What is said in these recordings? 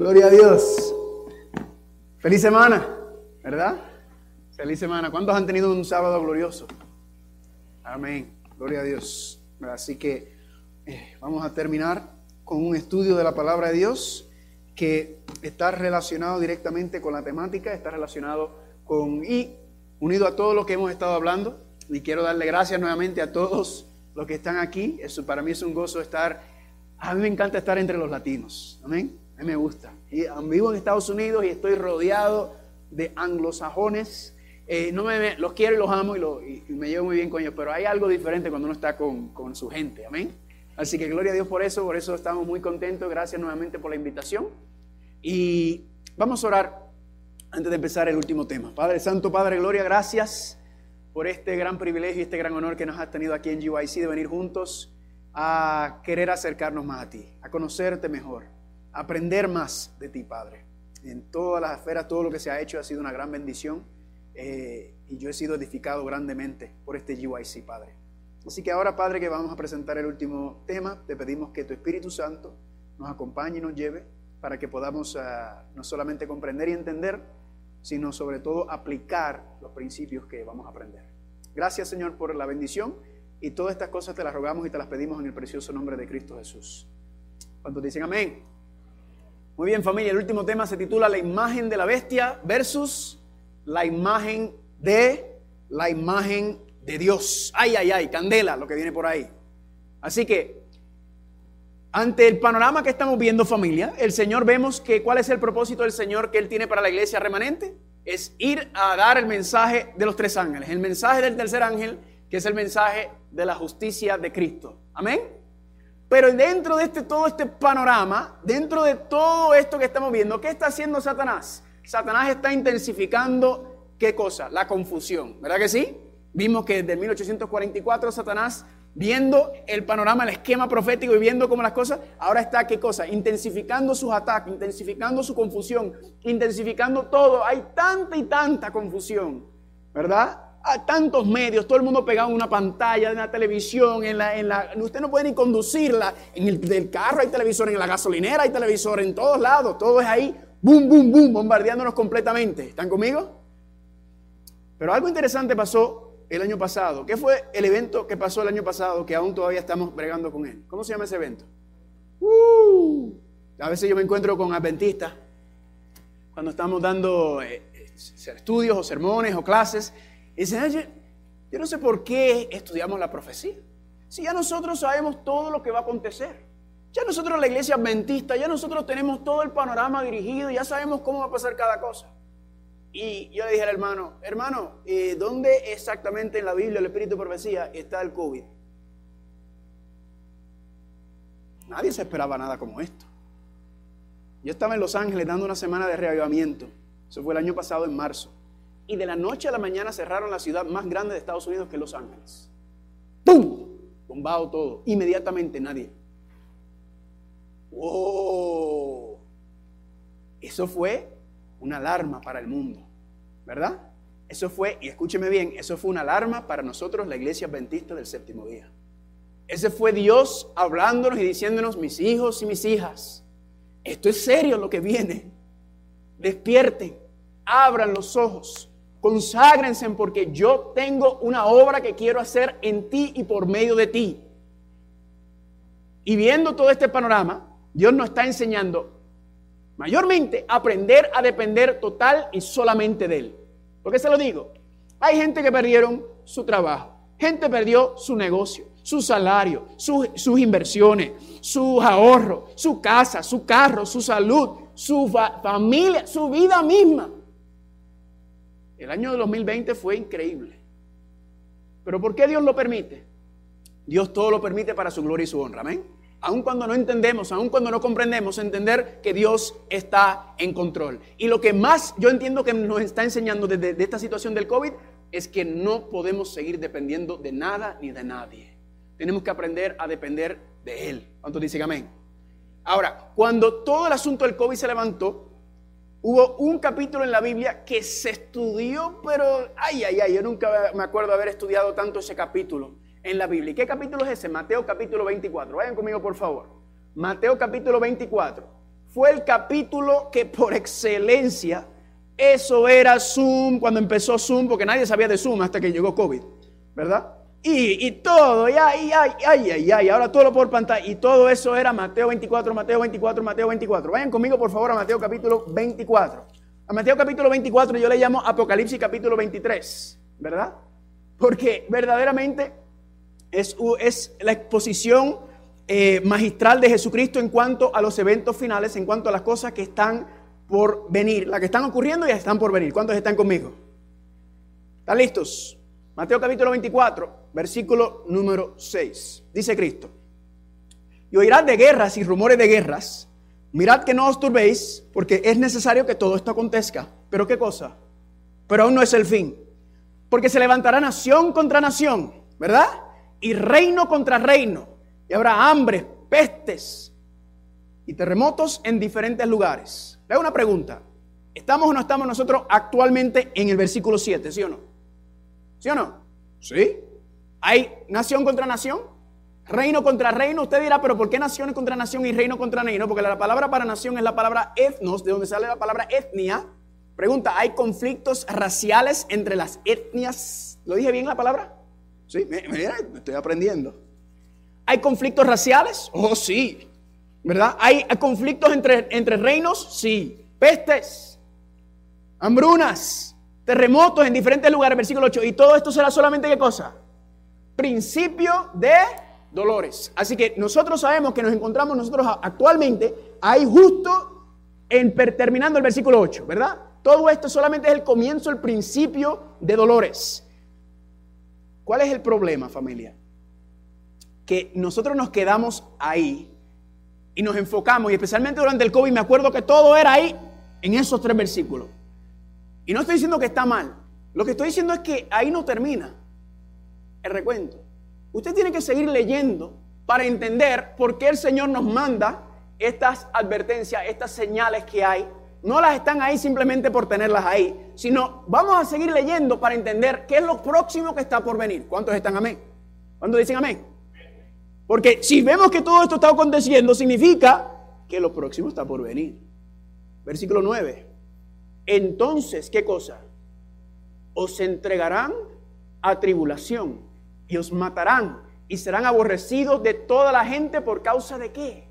Gloria a Dios. Feliz semana, ¿verdad? Feliz semana. ¿Cuántos han tenido un sábado glorioso? Amén. Gloria a Dios. Así que eh, vamos a terminar con un estudio de la palabra de Dios que está relacionado directamente con la temática, está relacionado con y unido a todo lo que hemos estado hablando. Y quiero darle gracias nuevamente a todos los que están aquí. Eso para mí es un gozo estar. A mí me encanta estar entre los latinos. Amén. A mí me gusta. Vivo en Estados Unidos y estoy rodeado de anglosajones. Eh, no me, los quiero y los amo y, me llevo muy bien con ellos, pero hay algo diferente cuando uno está con, con su gente. Amén. Así que gloria a Dios por eso, por eso estamos muy contentos. Gracias nuevamente por la invitación. Y vamos a orar antes de empezar el último tema. Padre Santo, Padre Gloria, gracias por este gran privilegio y este gran honor que nos has tenido aquí en GYC de venir juntos a querer acercarnos más a ti, a conocerte mejor, aprender más de ti, Padre. En todas las esferas, todo lo que se ha hecho ha sido una gran bendición eh, y yo he sido edificado grandemente por este GYC, Padre. Así que ahora, Padre, que vamos a presentar el último tema, te pedimos que tu Espíritu Santo nos acompañe y nos lleve para que podamos ah, no solamente comprender y entender, sino sobre todo aplicar los principios que vamos a aprender. Gracias Señor por la bendición y todas estas cosas te las rogamos y te las pedimos en el precioso nombre de Cristo Jesús. ¿Cuántos dicen amén? Muy bien familia, el último tema se titula La imagen de la bestia versus la imagen de la imagen de Dios. Ay, ay, ay, candela lo que viene por ahí. Así que ante el panorama que estamos viendo familia, el Señor vemos que cuál es el propósito del Señor que Él tiene para la iglesia remanente. Es ir a dar el mensaje de los tres ángeles, el mensaje del tercer ángel, que es el mensaje de la justicia de Cristo. Amén. Pero dentro de este, todo este panorama, dentro de todo esto que estamos viendo, ¿qué está haciendo Satanás? Satanás está intensificando, ¿qué cosa? La confusión, ¿verdad que sí? Vimos que desde 1844 Satanás viendo el panorama, el esquema profético y viendo cómo las cosas, ahora está, ¿qué cosa? Intensificando sus ataques, intensificando su confusión, intensificando todo. Hay tanta y tanta confusión, ¿verdad? A tantos medios, todo el mundo pegado en una pantalla, en la televisión, en la, en la, usted no puede ni conducirla, en el del carro hay televisor, en la gasolinera hay televisor, en todos lados, todo es ahí, boom, boom, boom, bombardeándonos completamente. ¿Están conmigo? Pero algo interesante pasó el año pasado. ¿Qué fue el evento que pasó el año pasado que aún todavía estamos bregando con él? ¿Cómo se llama ese evento? Uh, a veces yo me encuentro con adventistas cuando estamos dando eh, eh, estudios o sermones o clases y dicen, yo no sé por qué estudiamos la profecía. Si ya nosotros sabemos todo lo que va a acontecer. Ya nosotros la iglesia adventista, ya nosotros tenemos todo el panorama dirigido, ya sabemos cómo va a pasar cada cosa. Y yo le dije al hermano, hermano, eh, ¿dónde exactamente en la Biblia, el Espíritu de Profecía, está el COVID? Nadie se esperaba nada como esto. Yo estaba en Los Ángeles dando una semana de reavivamiento. Eso fue el año pasado, en marzo. Y de la noche a la mañana cerraron la ciudad más grande de Estados Unidos, que Los Ángeles. ¡Pum! Bombado todo. Inmediatamente nadie. ¡Wow! Eso fue una alarma para el mundo, ¿verdad? Eso fue, y escúcheme bien, eso fue una alarma para nosotros, la iglesia adventista del séptimo día. Ese fue Dios hablándonos y diciéndonos, mis hijos y mis hijas, esto es serio lo que viene. Despierten, abran los ojos, conságrense porque yo tengo una obra que quiero hacer en ti y por medio de ti. Y viendo todo este panorama, Dios nos está enseñando Mayormente aprender a depender total y solamente de Él. ¿Por qué se lo digo? Hay gente que perdieron su trabajo, gente perdió su negocio, su salario, sus inversiones, sus ahorros, su casa, su carro, su salud, su familia, su vida misma. El año 2020 fue increíble. Pero ¿por qué Dios lo permite? Dios todo lo permite para su gloria y su honra. Amén aun cuando no entendemos, aun cuando no comprendemos, entender que Dios está en control. Y lo que más yo entiendo que nos está enseñando desde de esta situación del COVID es que no podemos seguir dependiendo de nada ni de nadie. Tenemos que aprender a depender de Él. ¿Cuántos dicen amén? Ahora, cuando todo el asunto del COVID se levantó, hubo un capítulo en la Biblia que se estudió, pero ay, ay, ay, yo nunca me acuerdo haber estudiado tanto ese capítulo en la Biblia. ¿Y qué capítulo es ese? Mateo capítulo 24. Vayan conmigo, por favor. Mateo capítulo 24. fue el capítulo que por excelencia, eso era Zoom, cuando empezó Zoom, porque nadie sabía de Zoom hasta que llegó COVID, ¿verdad? Y, todo, y ay, ay, ay, ay, ay, ahora todo lo por pantalla, y todo eso era Mateo 24, Mateo 24, Mateo 24. Vayan conmigo, por favor, a Mateo capítulo 24. A Mateo capítulo 24 yo le llamo Apocalipsis capítulo 23, ¿verdad? Porque verdaderamente es, es la exposición eh, magistral de Jesucristo en cuanto a los eventos finales, en cuanto a las cosas que están por venir, las que están ocurriendo y están por venir. ¿Cuántos están conmigo? ¿Están listos? Mateo capítulo 24, versículo número 6. Dice Cristo, y oirás de guerras y rumores de guerras. Mirad que no os turbéis, porque es necesario que todo esto acontezca. ¿Pero qué cosa? Pero aún no es el fin. Porque se levantará nación contra nación, ¿verdad? Y reino contra reino. Y habrá hambre, pestes y terremotos en diferentes lugares. Le hago una pregunta. ¿Estamos o no estamos nosotros actualmente en el versículo 7, sí o no? ¿Sí o no? Sí. ¿Hay nación contra nación? Reino contra reino. Usted dirá, pero ¿por qué naciones contra nación y reino contra reino? Porque la palabra para nación es la palabra etnos, de donde sale la palabra etnia. Pregunta, ¿hay conflictos raciales entre las etnias? ¿Lo dije bien la palabra? Sí, mira, estoy aprendiendo. ¿Hay conflictos raciales? Oh, sí. ¿Verdad? ¿Hay conflictos entre, entre reinos? Sí. Pestes, hambrunas, terremotos en diferentes lugares, versículo 8. Y todo esto será solamente qué cosa? Principio de dolores. Así que nosotros sabemos que nos encontramos nosotros actualmente ahí justo en terminando el versículo 8, ¿verdad? Todo esto solamente es el comienzo, el principio de dolores. ¿Cuál es el problema, familia? Que nosotros nos quedamos ahí y nos enfocamos, y especialmente durante el COVID, me acuerdo que todo era ahí en esos tres versículos. Y no estoy diciendo que está mal. Lo que estoy diciendo es que ahí no termina el recuento. Usted tiene que seguir leyendo para entender por qué el Señor nos manda estas advertencias, estas señales que hay. No las están ahí simplemente por tenerlas ahí, sino vamos a seguir leyendo para entender qué es lo próximo que está por venir. ¿Cuántos están amén? ¿Cuántos dicen amén? Porque si vemos que todo esto está aconteciendo, significa que lo próximo está por venir. Versículo 9. Entonces, ¿qué cosa? Os entregarán a tribulación y os matarán y serán aborrecidos de toda la gente por causa de qué?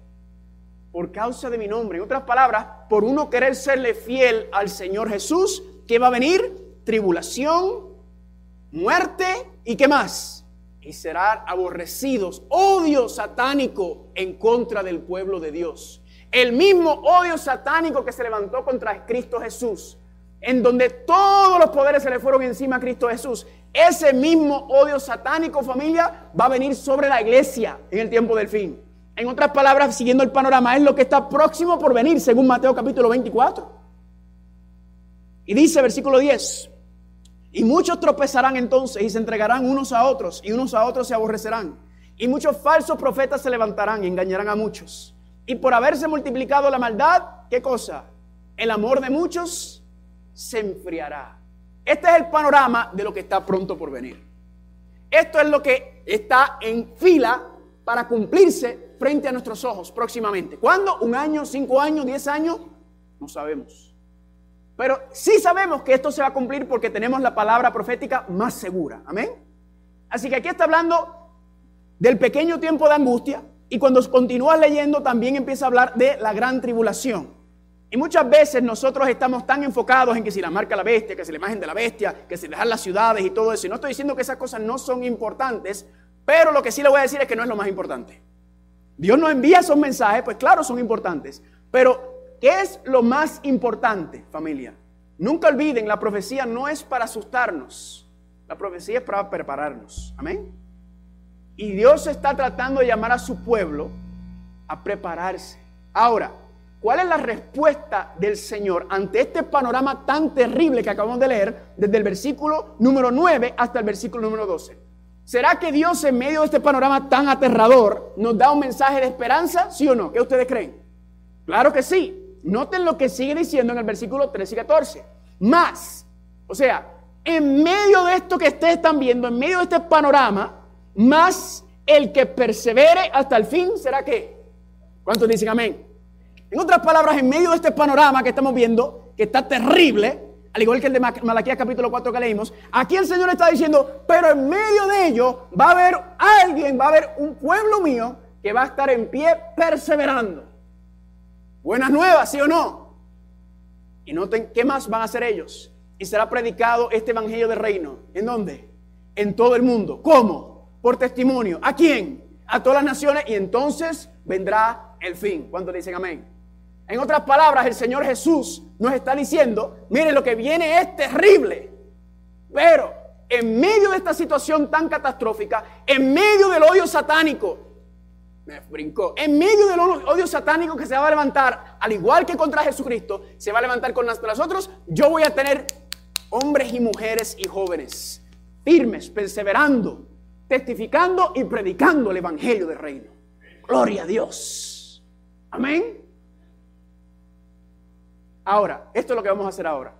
Por causa de mi nombre. En otras palabras, por uno querer serle fiel al Señor Jesús, ¿qué va a venir? Tribulación, muerte y qué más? Y serán aborrecidos, odio satánico en contra del pueblo de Dios. El mismo odio satánico que se levantó contra Cristo Jesús, en donde todos los poderes se le fueron encima a Cristo Jesús. Ese mismo odio satánico, familia, va a venir sobre la iglesia en el tiempo del fin. En otras palabras, siguiendo el panorama, es lo que está próximo por venir, según Mateo capítulo 24. Y dice versículo 10, y muchos tropezarán entonces y se entregarán unos a otros y unos a otros se aborrecerán. Y muchos falsos profetas se levantarán y engañarán a muchos. Y por haberse multiplicado la maldad, ¿qué cosa? El amor de muchos se enfriará. Este es el panorama de lo que está pronto por venir. Esto es lo que está en fila para cumplirse frente a nuestros ojos próximamente. ¿Cuándo? ¿Un año, cinco años, diez años? No sabemos. Pero sí sabemos que esto se va a cumplir porque tenemos la palabra profética más segura. Amén. Así que aquí está hablando del pequeño tiempo de angustia, y cuando continúas leyendo también empieza a hablar de la gran tribulación. Y muchas veces nosotros estamos tan enfocados en que si la marca la bestia, que si la imagen de la bestia, que si dejar las ciudades y todo eso. Y no estoy diciendo que esas cosas no son importantes, pero lo que sí le voy a decir es que no es lo más importante. Dios nos envía esos mensajes, pues claro, son importantes. Pero, ¿qué es lo más importante, familia? Nunca olviden, la profecía no es para asustarnos. La profecía es para prepararnos. Amén. Y Dios está tratando de llamar a su pueblo a prepararse. Ahora, ¿cuál es la respuesta del Señor ante este panorama tan terrible que acabamos de leer desde el versículo número 9 hasta el versículo número 12? ¿Será que Dios en medio de este panorama tan aterrador nos da un mensaje de esperanza? ¿Sí o no? ¿Qué ustedes creen? Claro que sí. Noten lo que sigue diciendo en el versículo 13 y 14. Más. O sea, en medio de esto que ustedes están viendo, en medio de este panorama, más el que persevere hasta el fin será que. ¿Cuántos dicen amén? En otras palabras, en medio de este panorama que estamos viendo, que está terrible, al igual que el de Malaquías capítulo 4 que leímos, aquí el Señor está diciendo, pero en medio de ello va a haber alguien, va a haber un pueblo mío que va a estar en pie perseverando. Buenas nuevas, ¿sí o no? Y noten, ¿qué más van a hacer ellos? Y será predicado este evangelio del reino. ¿En dónde? En todo el mundo. ¿Cómo? Por testimonio. ¿A quién? A todas las naciones y entonces vendrá el fin. ¿Cuántos dicen amén? En otras palabras, el Señor Jesús nos está diciendo, miren, lo que viene es terrible. Pero en medio de esta situación tan catastrófica, en medio del odio satánico, me brincó, en medio del odio satánico que se va a levantar, al igual que contra Jesucristo, se va a levantar con nosotros, yo voy a tener hombres y mujeres y jóvenes firmes, perseverando, testificando y predicando el Evangelio del Reino. Gloria a Dios. Amén. Ahora, esto es lo que vamos a hacer ahora.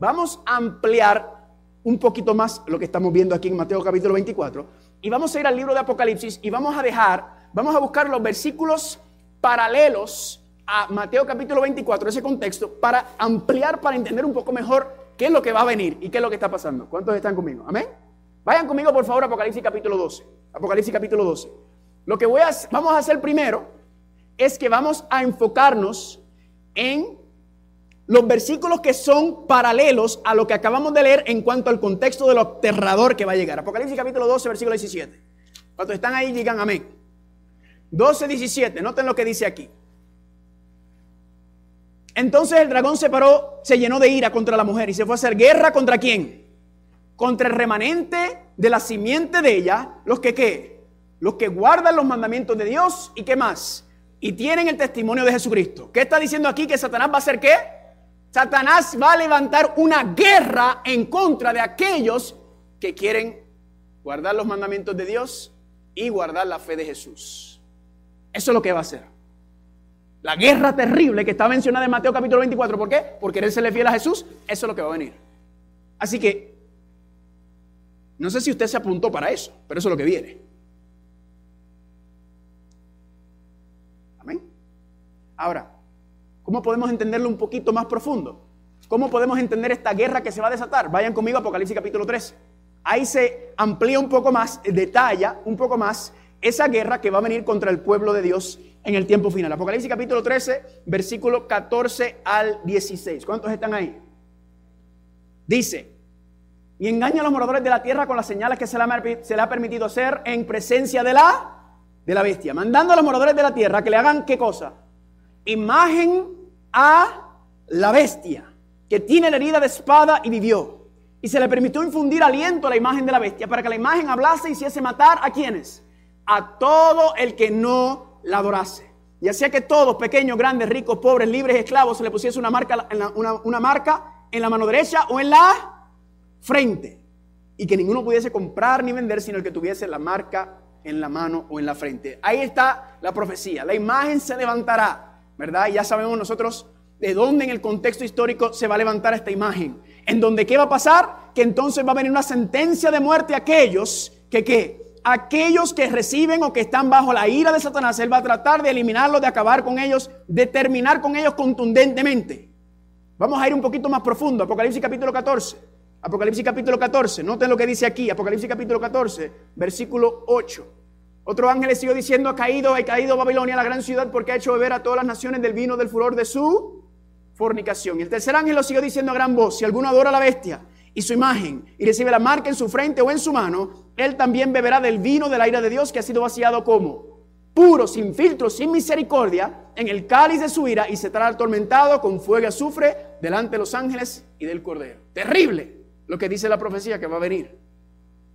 Vamos a ampliar un poquito más lo que estamos viendo aquí en Mateo capítulo 24 y vamos a ir al libro de Apocalipsis y vamos a dejar, vamos a buscar los versículos paralelos a Mateo capítulo 24, ese contexto, para ampliar, para entender un poco mejor qué es lo que va a venir y qué es lo que está pasando. ¿Cuántos están conmigo? Amén. Vayan conmigo, por favor, Apocalipsis capítulo 12. Apocalipsis capítulo 12. Lo que voy a, vamos a hacer primero es que vamos a enfocarnos en los versículos que son paralelos a lo que acabamos de leer en cuanto al contexto de lo aterrador que va a llegar. Apocalipsis capítulo 12, versículo 17. Cuando están ahí, digan amén. 12, 17. Noten lo que dice aquí. Entonces el dragón se paró, se llenó de ira contra la mujer y se fue a hacer guerra contra quién? Contra el remanente de la simiente de ella, los que qué? Los que guardan los mandamientos de Dios y qué más? Y tienen el testimonio de Jesucristo. ¿Qué está diciendo aquí? Que Satanás va a hacer qué? Satanás va a levantar una guerra en contra de aquellos que quieren guardar los mandamientos de Dios y guardar la fe de Jesús. Eso es lo que va a hacer. La guerra terrible que está mencionada en Mateo capítulo 24. ¿Por qué? Porque él se le fiel a Jesús. Eso es lo que va a venir. Así que, no sé si usted se apuntó para eso, pero eso es lo que viene. Amén. Ahora, ¿Cómo podemos entenderlo un poquito más profundo? ¿Cómo podemos entender esta guerra que se va a desatar? Vayan conmigo a Apocalipsis capítulo 13. Ahí se amplía un poco más, detalla un poco más esa guerra que va a venir contra el pueblo de Dios en el tiempo final. Apocalipsis capítulo 13, versículo 14 al 16. ¿Cuántos están ahí? Dice, y engaña a los moradores de la tierra con las señales que se le, ha, se le ha permitido hacer en presencia de la, de la bestia, mandando a los moradores de la tierra que le hagan qué cosa? Imagen a la bestia, que tiene la herida de espada y vivió. Y se le permitió infundir aliento a la imagen de la bestia para que la imagen hablase y hiciese matar a quienes? A todo el que no la adorase. Y hacía que todos, pequeños, grandes, ricos, pobres, libres, esclavos, se le pusiese una marca en la, una marca en la mano derecha o en la frente. Y que ninguno pudiese comprar ni vender, sino el que tuviese la marca en la mano o en la frente. Ahí está la profecía. La imagen se levantará ¿verdad? ya sabemos nosotros de dónde en el contexto histórico se va a levantar esta imagen. En donde qué va a pasar? Que entonces va a venir una sentencia de muerte a aquellos que qué? Aquellos que reciben o que están bajo la ira de Satanás, Él va a tratar de eliminarlos, de acabar con ellos, de terminar con ellos contundentemente. Vamos a ir un poquito más profundo. Apocalipsis capítulo 14. Apocalipsis capítulo 14. Noten lo que dice aquí. Apocalipsis capítulo 14, versículo 8. Otro ángel le siguió diciendo, ha caído, ha caído Babilonia, la gran ciudad, porque ha hecho beber a todas las naciones del vino del furor de su fornicación. Y el tercer ángel lo siguió diciendo a gran voz, si alguno adora a la bestia y su imagen y recibe la marca en su frente o en su mano, él también beberá del vino del aire de Dios que ha sido vaciado como puro, sin filtro, sin misericordia, en el cáliz de su ira y se estará atormentado con fuego y azufre delante de los ángeles y del cordero. Terrible lo que dice la profecía que va a venir.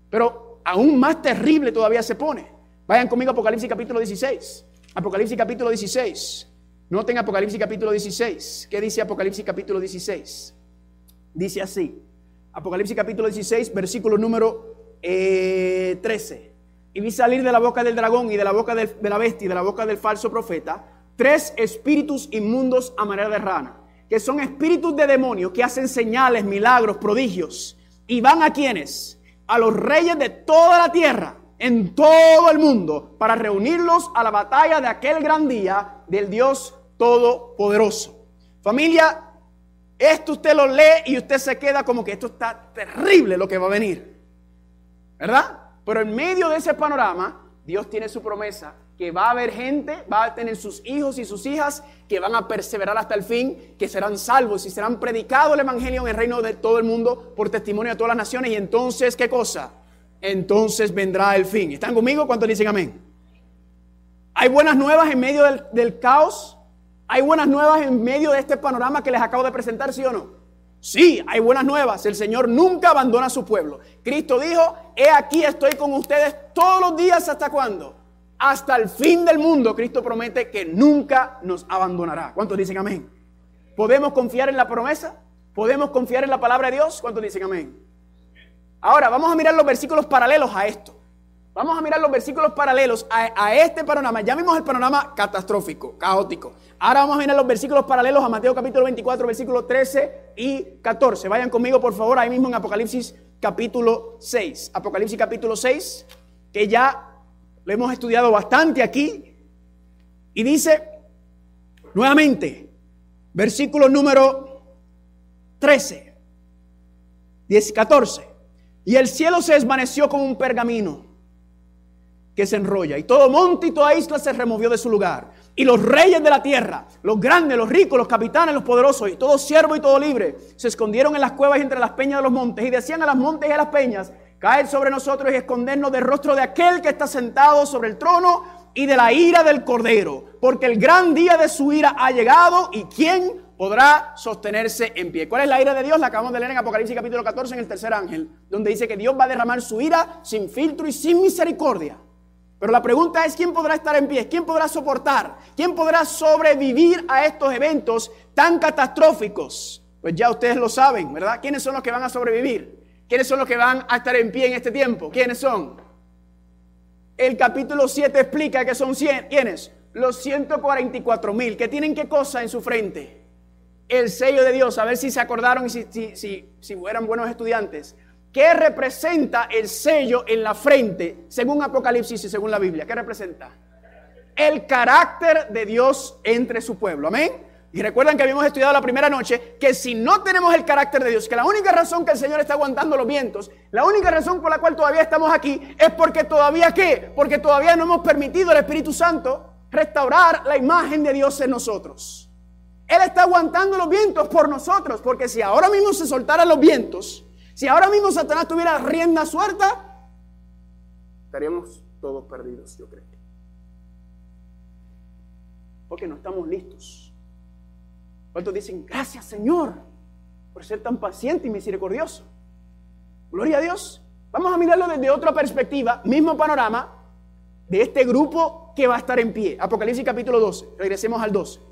Pero aún más terrible todavía se pone. Vayan conmigo a Apocalipsis capítulo 16. Apocalipsis capítulo 16. Noten Apocalipsis capítulo 16. ¿Qué dice Apocalipsis capítulo 16? Dice así. Apocalipsis capítulo 16, versículo número 13. Eh, y vi salir de la boca del dragón y de la boca de la bestia y de la boca del falso profeta tres espíritus inmundos a manera de rana, que son espíritus de demonios que hacen señales, milagros, prodigios. Y van a quienes? A los reyes de toda la tierra en todo el mundo para reunirlos a la batalla de aquel gran día del Dios Todopoderoso. Familia, esto usted lo lee y usted se queda como que esto está terrible lo que va a venir. ¿Verdad? Pero en medio de ese panorama, Dios tiene su promesa que va a haber gente, va a tener sus hijos y sus hijas que van a perseverar hasta el fin, que serán salvos y serán predicados el Evangelio en el reino de todo el mundo por testimonio de todas las naciones. Y entonces, ¿qué cosa? Entonces vendrá el fin. ¿Están conmigo? ¿Cuántos dicen amén? ¿Hay buenas nuevas en medio del, caos? ¿Hay buenas nuevas en medio de este panorama que les acabo de presentar, sí o no? Sí, hay buenas nuevas. El Señor nunca abandona a su pueblo. Cristo dijo, he aquí estoy con ustedes todos los días hasta cuándo? hasta el fin del mundo, Cristo promete que nunca nos abandonará. ¿Cuántos dicen amén? ¿Podemos confiar en la promesa? ¿Podemos confiar en la palabra de Dios? ¿Cuántos dicen amén? Ahora, vamos a mirar los versículos paralelos a esto. Vamos a mirar los versículos paralelos a, este panorama. Ya vimos el panorama catastrófico, caótico. Ahora vamos a mirar los versículos paralelos a Mateo capítulo 24, versículos 13 y 14. Vayan conmigo, por favor, ahí mismo en Apocalipsis capítulo 6. Apocalipsis capítulo 6, que ya lo hemos estudiado bastante aquí. Y dice, nuevamente, versículo número 13, 10, 14. Y el cielo se desvaneció como un pergamino que se enrolla. Y todo monte y toda isla se removió de su lugar. Y los reyes de la tierra, los grandes, los ricos, los capitanes, los poderosos, y todo siervo y todo libre, se escondieron en las cuevas y entre las peñas de los montes. Y decían a las montes y a las peñas, caer sobre nosotros y escondernos del rostro de aquel que está sentado sobre el trono y de la ira del cordero, porque el gran día de su ira ha llegado y quién podrá sostenerse en pie. ¿Cuál es la ira de Dios? La acabamos de leer en Apocalipsis capítulo 14 en el tercer ángel, donde dice que Dios va a derramar su ira sin filtro y sin misericordia. Pero la pregunta es, ¿quién podrá estar en pie? ¿Quién podrá soportar? ¿Quién podrá sobrevivir a estos eventos tan catastróficos? Pues ya ustedes lo saben, ¿verdad? ¿Quiénes son los que van a sobrevivir? ¿Quiénes son los que van a estar en pie en este tiempo? ¿Quiénes son? El capítulo 7 explica que son 100. ¿Quiénes? Los 144 mil. ¿Que tienen qué cosa en su frente? El sello de Dios. A ver si se acordaron y si, si, si, si eran buenos estudiantes. ¿Qué representa el sello en la frente según Apocalipsis y según la Biblia? ¿Qué representa? El carácter de Dios entre su pueblo. Amén. Y recuerdan que habíamos estudiado la primera noche que si no tenemos el carácter de Dios, que la única razón que el Señor está aguantando los vientos, la única razón por la cual todavía estamos aquí es porque todavía qué? Porque todavía no hemos permitido al Espíritu Santo restaurar la imagen de Dios en nosotros. Él está aguantando los vientos por nosotros, porque si ahora mismo se soltaran los vientos, si ahora mismo Satanás tuviera rienda suelta, estaríamos todos perdidos, yo creo. Porque no estamos listos. ¿Cuántos dicen, gracias Señor por ser tan paciente y misericordioso? Gloria a Dios. Vamos a mirarlo desde otra perspectiva, mismo panorama de este grupo que va a estar en pie. Apocalipsis capítulo 12. Regresemos al 12.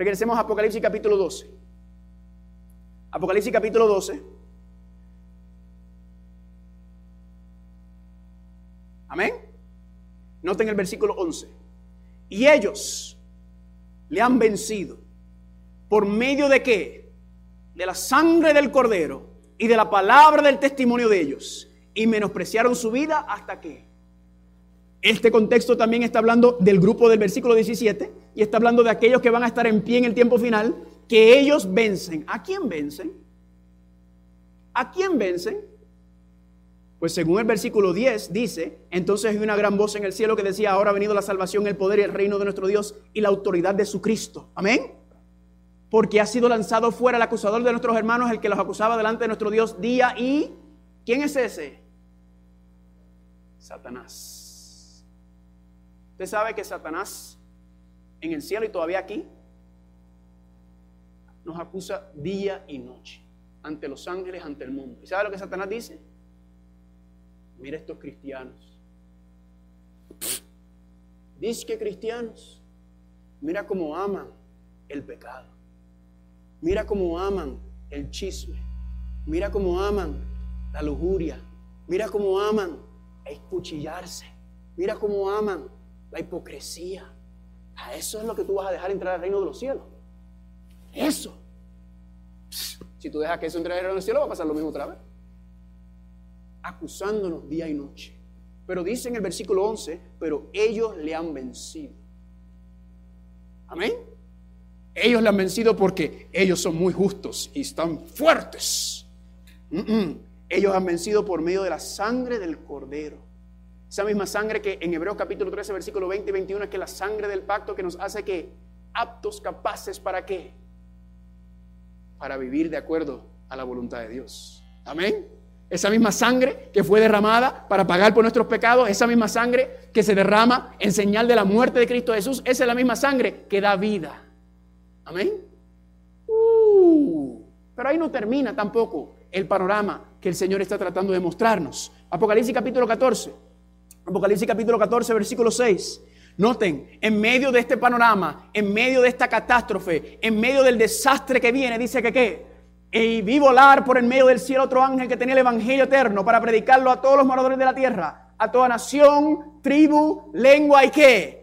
Regresemos a Apocalipsis capítulo 12. Apocalipsis capítulo 12. Amén. Noten el versículo 11. Y ellos le han vencido ¿Por medio de qué? De la sangre del cordero y de la palabra del testimonio de ellos. Y menospreciaron su vida hasta que. Este contexto también está hablando del grupo del versículo 17 y está hablando de aquellos que van a estar en pie en el tiempo final, que ellos vencen. ¿A quién vencen? ¿A quién vencen? Pues según el versículo 10 dice, entonces hay una gran voz en el cielo que decía, ahora ha venido la salvación, el poder y el reino de nuestro Dios y la autoridad de su Cristo. Amén porque ha sido lanzado fuera el acusador de nuestros hermanos, el que los acusaba delante de nuestro Dios día y... ¿Quién es ese? Satanás. Usted sabe que Satanás en el cielo y todavía aquí nos acusa día y noche ante los ángeles, ante el mundo. ¿Y sabe lo que Satanás dice? Mira estos cristianos. Dice que cristianos, mira cómo aman el pecado. Mira cómo aman el chisme. Mira cómo aman la lujuria. Mira cómo aman escuchillarse. Mira cómo aman la hipocresía. A eso es lo que tú vas a dejar entrar al reino de los cielos. Eso. Si tú dejas que eso entre al reino de los cielos, va a pasar lo mismo otra vez. Acusándonos día y noche. Pero dice en el versículo 11, pero ellos le han vencido. Amén. ellos le han vencido porque ellos son muy justos y están fuertes. Ellos han vencido por medio de la sangre del cordero. Esa misma sangre que en Hebreos capítulo 13, versículo 20 y 21 es que la sangre del pacto que nos hace que aptos, capaces para qué? Para vivir de acuerdo a la voluntad de Dios. Amén. Esa misma sangre que fue derramada para pagar por nuestros pecados, esa misma sangre que se derrama en señal de la muerte de Cristo Jesús, esa es la misma sangre que da vida. Amén. Uh, pero ahí no termina tampoco el panorama que el Señor está tratando de mostrarnos. Apocalipsis capítulo 14. Apocalipsis capítulo 14, versículo 6. Noten, en medio de este panorama, en medio de esta catástrofe, en medio del desastre que viene, dice que qué? Y vi volar por en medio del cielo otro ángel que tenía el Evangelio eterno para predicarlo a todos los moradores de la tierra, a toda nación, tribu, lengua y qué?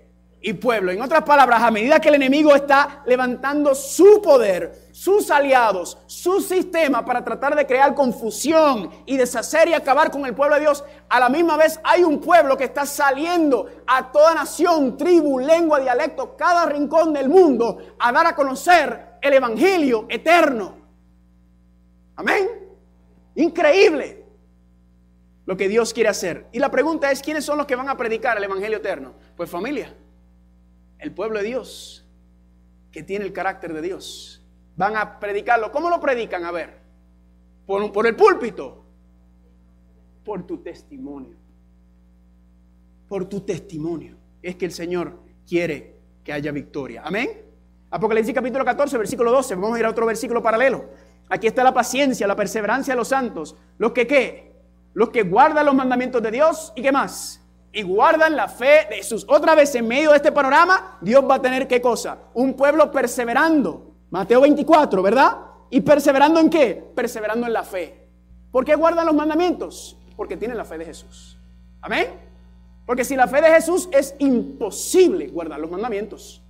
Y pueblo. En otras palabras, a medida que el enemigo está levantando su poder, sus aliados, su sistema para tratar de crear confusión y deshacer y acabar con el pueblo de Dios, a la misma vez hay un pueblo que está saliendo a toda nación, tribu, lengua, dialecto, cada rincón del mundo a dar a conocer el Evangelio eterno. Amén. Increíble lo que Dios quiere hacer. Y la pregunta es, ¿quiénes son los que van a predicar el Evangelio eterno? Pues familia el pueblo de Dios, que tiene el carácter de Dios, van a predicarlo. ¿Cómo lo predican? A ver, por, por el púlpito, por tu testimonio. Por tu testimonio. Es que el Señor quiere que haya victoria. Amén. Apocalipsis capítulo 14, versículo 12. Vamos a ir a otro versículo paralelo. Aquí está la paciencia, la perseverancia de los santos. Los que qué? Los que guardan los mandamientos de Dios y qué más? Y guardan la fe de Jesús. Otra vez en medio de este panorama, Dios va a tener qué cosa? Un pueblo perseverando. Mateo 24, ¿verdad? ¿Y perseverando en qué? Perseverando en la fe. ¿Por qué guardan los mandamientos? Porque tienen la fe de Jesús. Amén. Porque si la fe de Jesús es imposible guardar los mandamientos.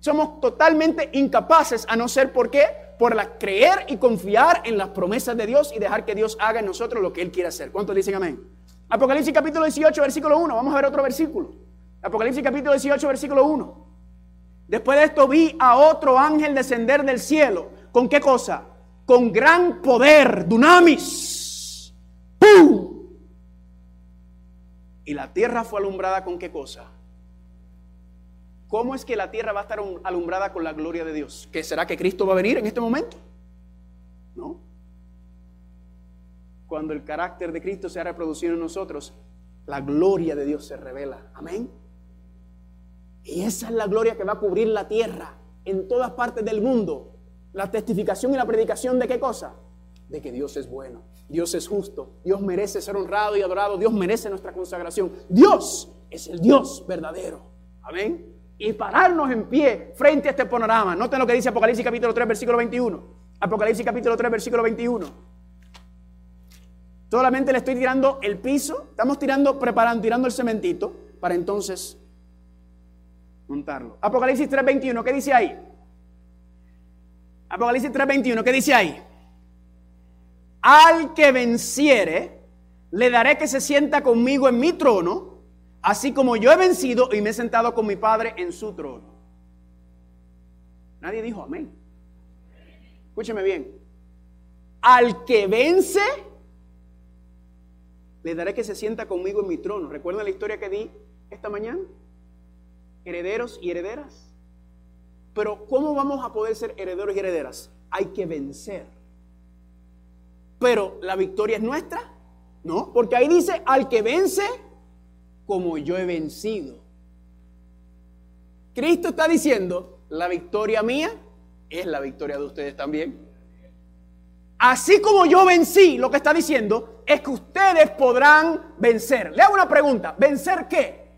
Somos totalmente incapaces a no ser por qué? Por la creer y confiar en las promesas de Dios y dejar que Dios haga en nosotros lo que Él quiere hacer. ¿Cuántos dicen amén? Apocalipsis capítulo 18, versículo 1. Vamos a ver otro versículo. Apocalipsis capítulo 18, versículo 1. Después de esto vi a otro ángel descender del cielo. ¿Con qué cosa? Con gran poder, dunamis. ¡Pum! Y la tierra fue alumbrada con qué cosa? ¿Cómo es que la tierra va a estar alumbrada con la gloria de Dios? ¿Que será que Cristo va a venir en este momento? ¿No? Cuando el carácter de Cristo se ha reproducido en nosotros, la gloria de Dios se revela. Amén. Y esa es la gloria que va a cubrir la tierra en todas partes del mundo. La testificación y la predicación de qué cosa? De que Dios es bueno, Dios es justo, Dios merece ser honrado y adorado, Dios merece nuestra consagración. Dios es el Dios verdadero. Amén. Y pararnos en pie frente a este panorama. Noten lo que dice Apocalipsis capítulo 3, versículo 21. Apocalipsis capítulo 3, versículo 21. Solamente le estoy tirando el piso, estamos tirando, preparando, tirando el cementito para entonces montarlo. Apocalipsis 3:21, ¿qué dice ahí? Apocalipsis 3:21, ¿qué dice ahí? Al que venciere, le daré que se sienta conmigo en mi trono, así como yo he vencido y me he sentado con mi Padre en su trono. Nadie dijo amén. Escúcheme bien. Al que vence, le daré que se sienta conmigo en mi trono. ¿Recuerdan la historia que di esta mañana? Herederos y herederas. Pero ¿cómo vamos a poder ser herederos y herederas? Hay que vencer. Pero la victoria es nuestra. No, porque ahí dice, al que vence, como yo he vencido. Cristo está diciendo, la victoria mía es la victoria de ustedes también. Así como yo vencí, lo que está diciendo es que ustedes podrán vencer. Le hago una pregunta, ¿vencer qué?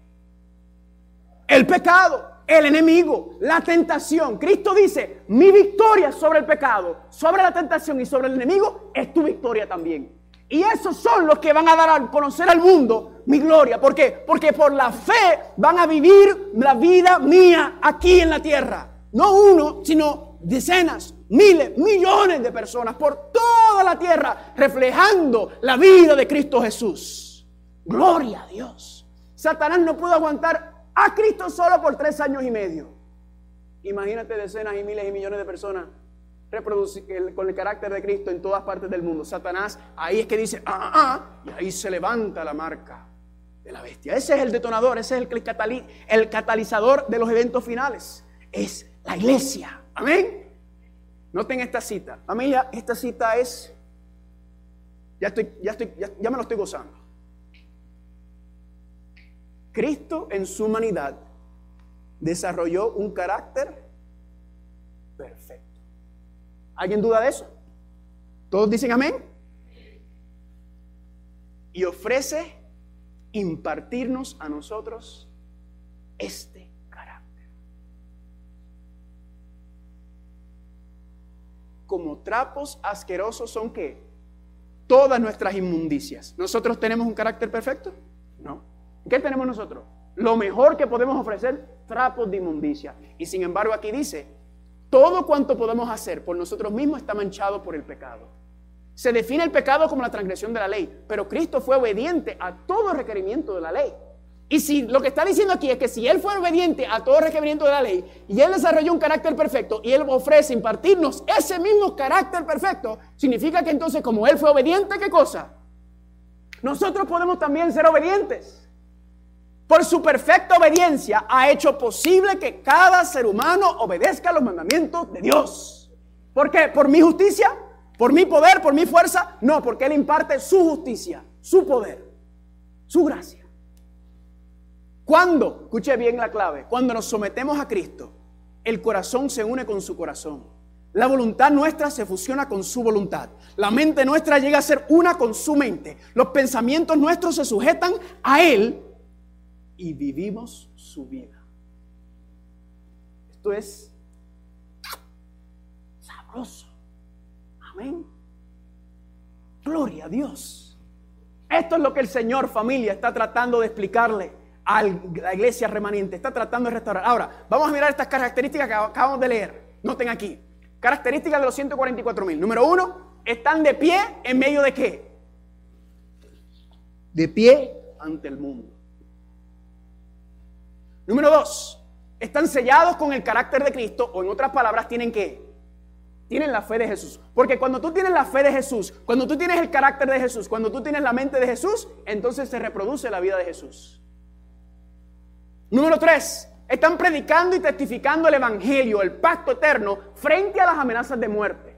El pecado, el enemigo, la tentación. Cristo dice, mi victoria sobre el pecado, sobre la tentación y sobre el enemigo es tu victoria también. Y esos son los que van a dar a conocer al mundo mi gloria. ¿Por qué? Porque por la fe van a vivir la vida mía aquí en la tierra. No uno, sino decenas, miles, millones de personas por la tierra reflejando la vida de Cristo Jesús. Gloria a Dios. Satanás no pudo aguantar a Cristo solo por tres años y medio. Imagínate decenas y miles y millones de personas con el carácter de Cristo en todas partes del mundo. Satanás ahí es que dice, ah, ah, ah, y ahí se levanta la marca de la bestia. Ese es el detonador, ese es el catalizador de los eventos finales. Es la iglesia. Amén. Noten esta cita. Familia, esta cita es, ya, estoy, ya, estoy, ya me lo estoy gozando. Cristo en su humanidad desarrolló un carácter perfecto. ¿Alguien duda de eso? ¿Todos dicen amén? Y ofrece impartirnos a nosotros este Como trapos asquerosos son que todas nuestras inmundicias. ¿Nosotros tenemos un carácter perfecto? No. ¿Qué tenemos nosotros? Lo mejor que podemos ofrecer, trapos de inmundicia. Y sin embargo aquí dice, todo cuanto podemos hacer por nosotros mismos está manchado por el pecado. Se define el pecado como la transgresión de la ley, pero Cristo fue obediente a todo requerimiento de la ley. Y si lo que está diciendo aquí es que si Él fue obediente a todo requerimiento de la ley y Él desarrolló un carácter perfecto y Él ofrece impartirnos ese mismo carácter perfecto, significa que entonces como Él fue obediente, ¿qué cosa? Nosotros podemos también ser obedientes por su perfecta obediencia, ha hecho posible que cada ser humano obedezca los mandamientos de Dios. ¿Por qué? ¿Por mi justicia? ¿Por mi poder? ¿Por mi fuerza? No, porque Él imparte su justicia, su poder, su gracia. Cuando, escuche bien la clave, cuando nos sometemos a Cristo, el corazón se une con su corazón. La voluntad nuestra se fusiona con su voluntad. La mente nuestra llega a ser una con su mente. Los pensamientos nuestros se sujetan a Él y vivimos su vida. Esto es sabroso. Amén. Gloria a Dios. Esto es lo que el Señor familia está tratando de explicarle a la iglesia remanente. Está tratando de restaurar. Ahora, vamos a mirar estas características que acabamos de leer. Noten aquí. Características de los 144 mil. Número uno, están de pie en medio de qué? De pie ante el mundo. Número dos, están sellados con el carácter de Cristo o en otras palabras tienen que tienen la fe de Jesús. Porque cuando tú tienes la fe de Jesús, cuando tú tienes el carácter de Jesús, cuando tú tienes la mente de Jesús, entonces se reproduce la vida de Jesús. Número tres, están predicando y testificando el Evangelio, el pacto eterno, frente a las amenazas de muerte.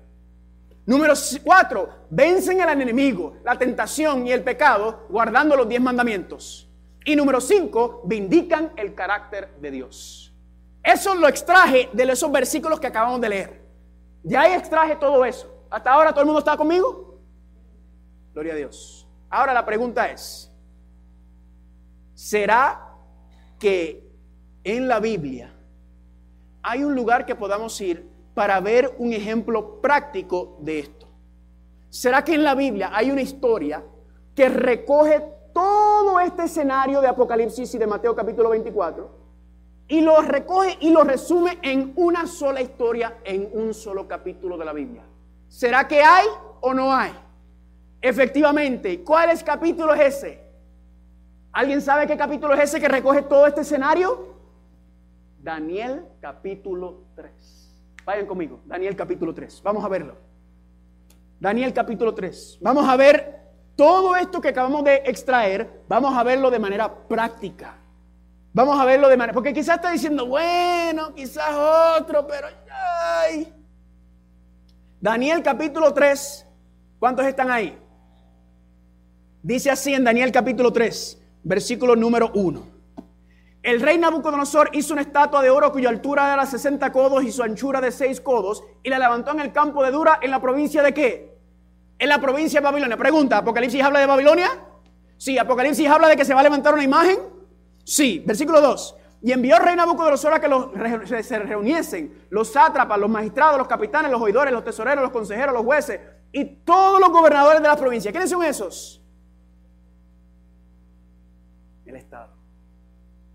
Número cuatro, vencen al enemigo, la tentación y el pecado, guardando los diez mandamientos. Y número cinco, vindican el carácter de Dios. Eso lo extraje de esos versículos que acabamos de leer. Ya ahí extraje todo eso. ¿Hasta ahora todo el mundo está conmigo? Gloria a Dios. Ahora la pregunta es, ¿será que en la Biblia hay un lugar que podamos ir para ver un ejemplo práctico de esto? ¿Será que en la Biblia hay una historia que recoge todo este escenario de Apocalipsis y de Mateo capítulo 24 y lo recoge y lo resume en una sola historia, en un solo capítulo de la Biblia. ¿Será que hay o no hay? Efectivamente, ¿cuál es capítulo es ese? ¿Alguien sabe qué capítulo es ese que recoge todo este escenario? Daniel capítulo 3. Vayan conmigo, Daniel capítulo 3. Vamos a verlo. Daniel capítulo 3. Vamos a ver todo esto que acabamos de extraer, vamos a verlo de manera práctica. Vamos a verlo de manera... Porque quizás está diciendo, bueno, quizás otro, pero... Ay. Daniel capítulo 3, ¿cuántos están ahí? Dice así en Daniel capítulo 3, versículo número 1. El rey Nabucodonosor hizo una estatua de oro cuya altura era 60 codos y su anchura de 6 codos y la levantó en el campo de Dura en la provincia de qué? en la provincia de Babilonia. Pregunta, ¿Apocalipsis habla de Babilonia? Sí, ¿Apocalipsis habla de que se va a levantar una imagen? Sí, versículo 2. Y envió el rey Nabucodonosor a que los, se reuniesen los sátrapas, los magistrados, los capitanes, los oidores, los tesoreros, los consejeros, los jueces y todos los gobernadores de la provincia. ¿Quiénes son esos?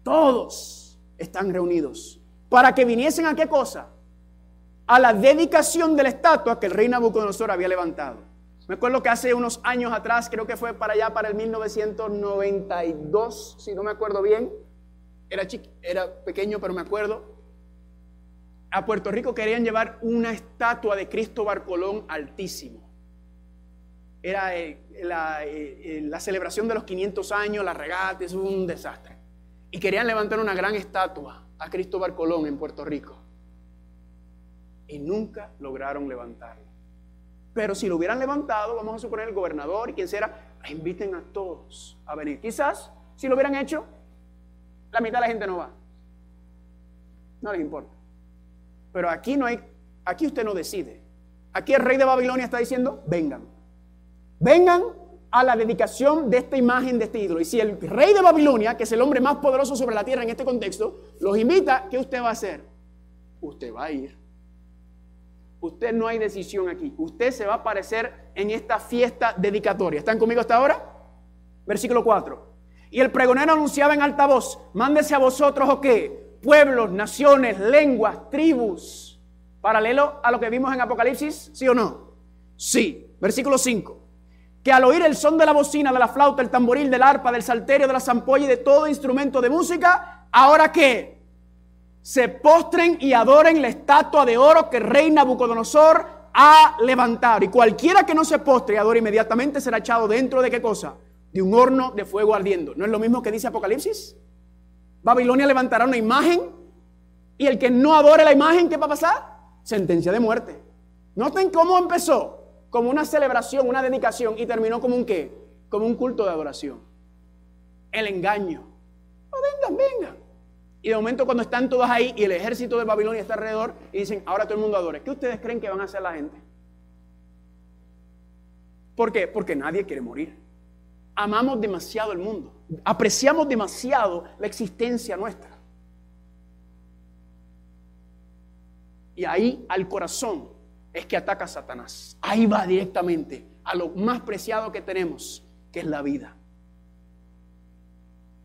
Todos están reunidos para que viniesen a qué cosa? A la dedicación de la estatua que el rey Nabucodonosor había levantado. Me acuerdo que hace unos años atrás, creo que fue para allá, para el 1992, si no me acuerdo bien, era, era pequeño, pero me acuerdo. a Puerto Rico querían llevar una estatua de Cristóbal Colón altísimo. Era eh, la, eh, eh, la, celebración de los 500 años, la regata, es un desastre. Y querían levantar una gran estatua a Cristóbal Colón en Puerto Rico. Y nunca lograron levantarlo. Pero si lo hubieran levantado, vamos a suponer el gobernador y quien sea, inviten a todos a venir. Quizás, si lo hubieran hecho, la mitad de la gente no va. No les importa. Pero aquí no hay, aquí usted no decide. Aquí el rey de Babilonia está diciendo, vengan. Vengan a la dedicación de esta imagen, de este ídolo. Y si el rey de Babilonia, que es el hombre más poderoso sobre la tierra en este contexto, los invita, ¿qué usted va a hacer? Usted va a ir. Usted no hay decisión aquí. Usted se va a aparecer en esta fiesta dedicatoria. ¿Están conmigo hasta ahora? Versículo 4. Y el pregonero anunciaba en alta voz, mándese a vosotros o qué? pueblos, naciones, lenguas, tribus. Paralelo a lo que vimos en Apocalipsis, ¿sí o no? Sí. Versículo 5. Que al oír el son de la bocina, de la flauta, el tamboril, del arpa, del salterio, de la zampolla y de todo instrumento de música, ahora que se postren y adoren la estatua de oro que rey Nabucodonosor ha levantado. Y cualquiera que no se postre y adore inmediatamente será echado dentro de qué cosa? De un horno de fuego ardiendo. ¿No es lo mismo que dice Apocalipsis? Babilonia levantará una imagen y el que no adore la imagen, ¿qué va a pasar? Sentencia de muerte. Noten cómo empezó como una celebración, una dedicación y terminó como un qué? Como un culto de adoración. El engaño. Oh, vengan, vengan. Y de momento cuando están todos ahí y el ejército de Babilonia está alrededor y dicen, ahora todo el mundo adore. ¿Qué ustedes creen que van a hacer la gente? ¿Por qué? Porque nadie quiere morir. Amamos demasiado el mundo apreciamos demasiado la existencia nuestra. Y ahí al corazón es que ataca Satanás. Ahí va directamente a lo más preciado que tenemos, que es la vida.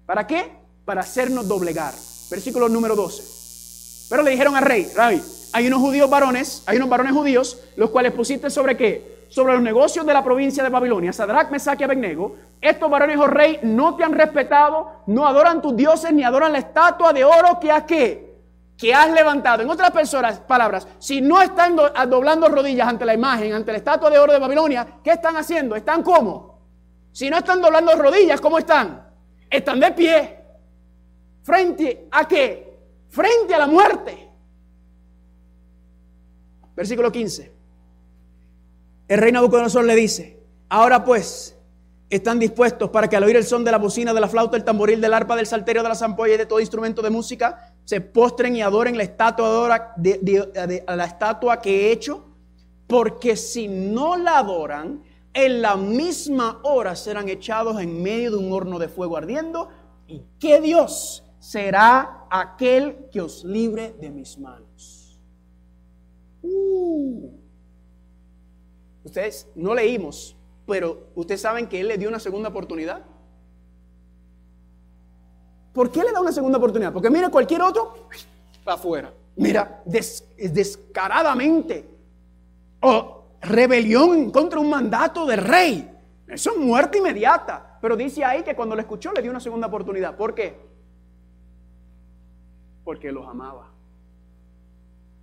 ¿Para qué? Para hacernos doblegar. Versículo número 12. Pero le dijeron al rey, Rabbi, hay unos judíos varones, hay unos varones judíos, los cuales pusiste sobre qué? sobre los negocios de la provincia de Babilonia, Sadrach, Mesach y Abednego, estos varones, oh rey, no te han respetado, no adoran tus dioses, ni adoran la estatua de oro que has que, que has levantado. En otras personas, palabras, si no están doblando rodillas ante la imagen, ante la estatua de oro de Babilonia, ¿qué están haciendo? ¿Están como? Si no están doblando rodillas, ¿cómo están? Están de pie. ¿Frente a qué? Frente a la muerte. Versículo 15. El rey Nabucodonosor le dice, ahora pues, están dispuestos para que al oír el son de la bocina, de la flauta, del tamboril, del arpa, del salterio, de la zampolla y de todo instrumento de música, se postren y adoren la estatua, de, la estatua que he hecho, porque si no la adoran, en la misma hora serán echados en medio de un horno de fuego ardiendo, y que Dios será aquel que os libre de mis manos. Uh. Ustedes no leímos, pero ustedes saben que Él le dio una segunda oportunidad. ¿Por qué le da una segunda oportunidad? Porque mira, cualquier otro, para afuera. Mira, descaradamente. O rebelión contra un mandato del rey. Eso es muerte inmediata. Pero dice ahí que cuando lo escuchó le dio una segunda oportunidad. ¿Por qué? Porque los amaba.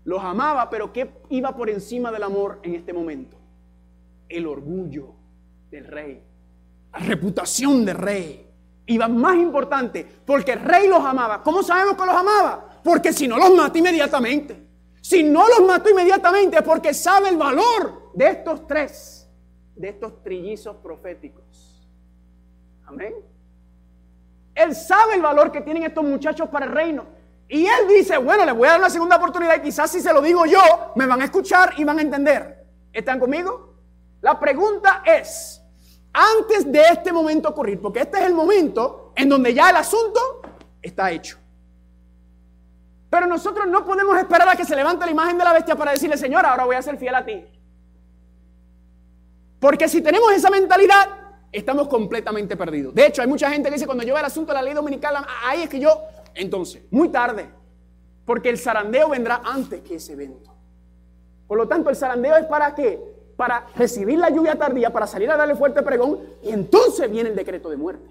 Los amaba, pero ¿qué iba por encima del amor en este momento? el orgullo del rey, la reputación del rey. Iba más importante, porque el rey los amaba. ¿Cómo sabemos que los amaba? Porque si no los mata inmediatamente. Si no los mató inmediatamente es porque sabe el valor de estos tres, de estos trillizos proféticos. Amén. Él sabe el valor que tienen estos muchachos para el reino. Y él dice, bueno, le voy a dar una segunda oportunidad y quizás si se lo digo yo, me van a escuchar y van a entender. ¿Están conmigo? La pregunta es, antes de este momento ocurrir, porque este es el momento en donde ya el asunto está hecho. Pero nosotros no podemos esperar a que se levante la imagen de la bestia para decirle, Señor, ahora voy a ser fiel a ti. Porque si tenemos esa mentalidad, estamos completamente perdidos. De hecho, hay mucha gente que dice, cuando yo veo el asunto de la ley dominical, ahí es que yo, entonces, muy tarde, porque el zarandeo vendrá antes que ese evento. Por lo tanto, el zarandeo es para qué? Para recibir la lluvia tardía, para salir a darle fuerte pregón, y entonces viene el decreto de muerte.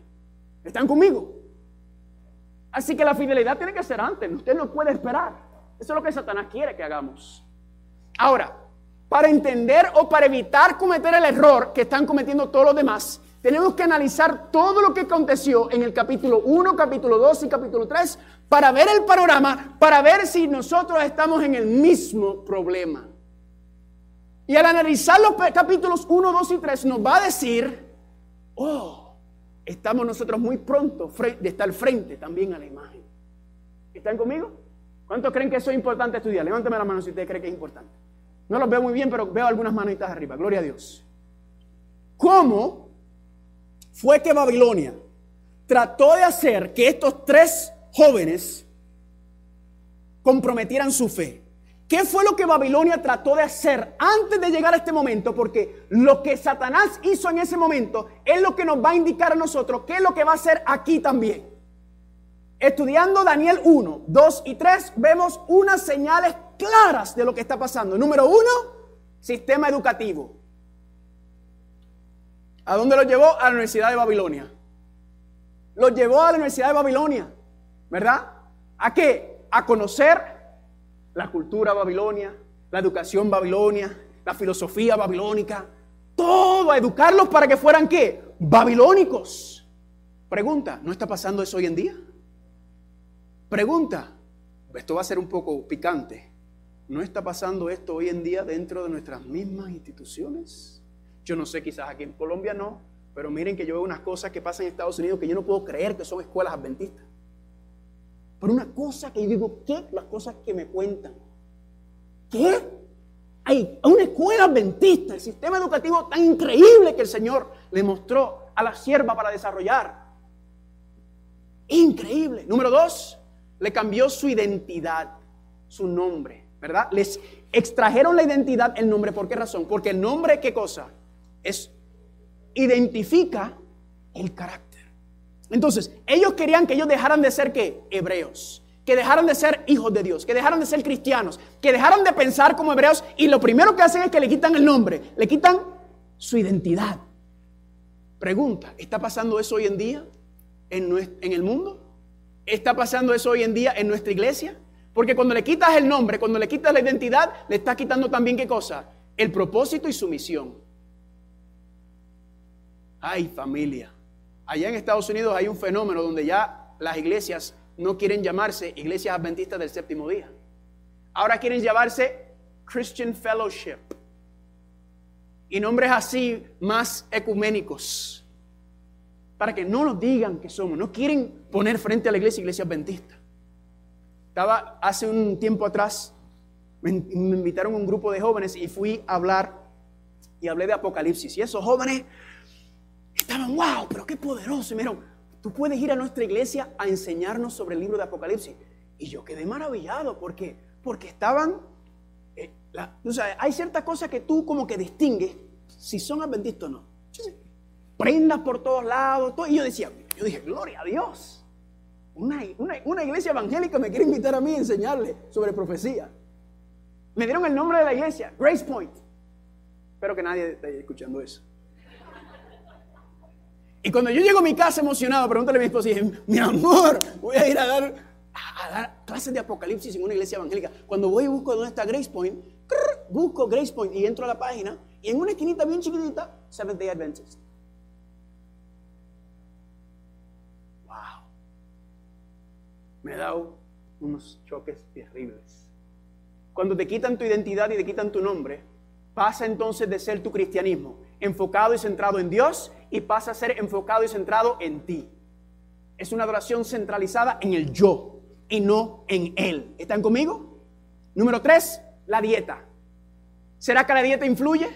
¿Están conmigo? Así que la fidelidad tiene que ser antes, usted no puede esperar. Eso es lo que Satanás quiere que hagamos. Ahora, para entender o para evitar cometer el error que están cometiendo todos los demás, tenemos que analizar todo lo que aconteció en el capítulo 1, capítulo 2 y capítulo 3 para ver el panorama, para ver si nosotros estamos en el mismo problema. Y al analizar los capítulos 1, 2 y 3 nos va a decir, oh, estamos nosotros muy pronto de estar frente también a la imagen. ¿Están conmigo? ¿Cuántos creen que eso es importante estudiar? Levántame la mano si ustedes creen que es importante. No los veo muy bien, pero veo algunas manitas arriba. Gloria a Dios. ¿Cómo fue que Babilonia trató de hacer que estos tres jóvenes comprometieran su fe? ¿Qué fue lo que Babilonia trató de hacer antes de llegar a este momento? Porque lo que Satanás hizo en ese momento es lo que nos va a indicar a nosotros qué es lo que va a hacer aquí también. Estudiando Daniel 1, 2 y 3, vemos unas señales claras de lo que está pasando. Número uno, sistema educativo. ¿A dónde lo llevó? A la Universidad de Babilonia. Lo llevó a la Universidad de Babilonia, ¿verdad? ¿A qué? A conocer la cultura babilonia, la educación babilonia, la filosofía babilónica, todo a educarlos para que fueran qué? Babilónicos. Pregunta, ¿no está pasando eso hoy en día? Pregunta, esto va a ser un poco picante. ¿No está pasando esto hoy en día dentro de nuestras mismas instituciones? Yo no sé, quizás aquí en Colombia no, pero miren que yo veo unas cosas que pasan en Estados Unidos que yo no puedo creer que son escuelas adventistas. Pero una cosa que yo digo, ¿qué? Las cosas que me cuentan. ¿Qué? Hay una escuela adventista, el sistema educativo tan increíble que el Señor le mostró a la sierva para desarrollar. Increíble. Número dos, le cambió su identidad, su nombre. ¿verdad? Les extrajeron la identidad, el nombre. ¿Por qué razón? Porque el nombre, ¿qué cosa? Es, identifica el carácter. Entonces, ellos querían que ellos dejaran de ser, ¿qué? Hebreos. Que dejaran de ser hijos de Dios, que dejaran de ser cristianos, que dejaran de pensar como hebreos y lo primero que hacen es que le quitan el nombre, le quitan su identidad. Pregunta, ¿está pasando eso hoy en día en, en el mundo? ¿Está pasando eso hoy en día en nuestra iglesia? Porque cuando le quitas el nombre, cuando le quitas la identidad, le estás quitando también qué cosa? El propósito y su misión. Ay, familia. Allá en Estados Unidos hay un fenómeno donde ya las iglesias no quieren llamarse iglesias adventistas del séptimo día. Ahora quieren llamarse Christian Fellowship. Y nombres así más ecuménicos. Para que no nos digan que somos. No quieren poner frente a la iglesia iglesia adventista. Estaba hace un tiempo atrás, me, invitaron un grupo de jóvenes y fui a hablar y hablé de Apocalipsis. Y esos jóvenes estaban, wow, pero qué poderoso. Y me dijeron, tú puedes ir a nuestra iglesia a enseñarnos sobre el libro de Apocalipsis. Y yo quedé maravillado porque, porque estaban, eh, o sea, hay ciertas cosas que tú como que distingues si son adventistas o no. Prendas por todos lados, y yo decía, yo dije, gloria a Dios. Una, iglesia evangélica me quiere invitar a mí a enseñarle sobre profecía. Me dieron el nombre de la iglesia, Grace Point. Espero que nadie esté escuchando eso. Y cuando yo llego a mi casa emocionado, pregúntale a mi esposa y dije, mi amor, voy a ir a dar, a clases de apocalipsis en una iglesia evangélica. Cuando voy y busco dónde está Grace Point, busco Grace Point y entro a la página y en una esquinita bien chiquitita, Seventh Day Adventist. me ha dado unos choques terribles. Cuando te quitan tu identidad y te quitan tu nombre, pasa entonces de ser tu cristianismo enfocado y centrado en Dios y pasa a ser enfocado y centrado en ti. Es una adoración centralizada en el yo y no en Él. ¿Están conmigo? Número tres, la dieta. ¿Será que la dieta influye?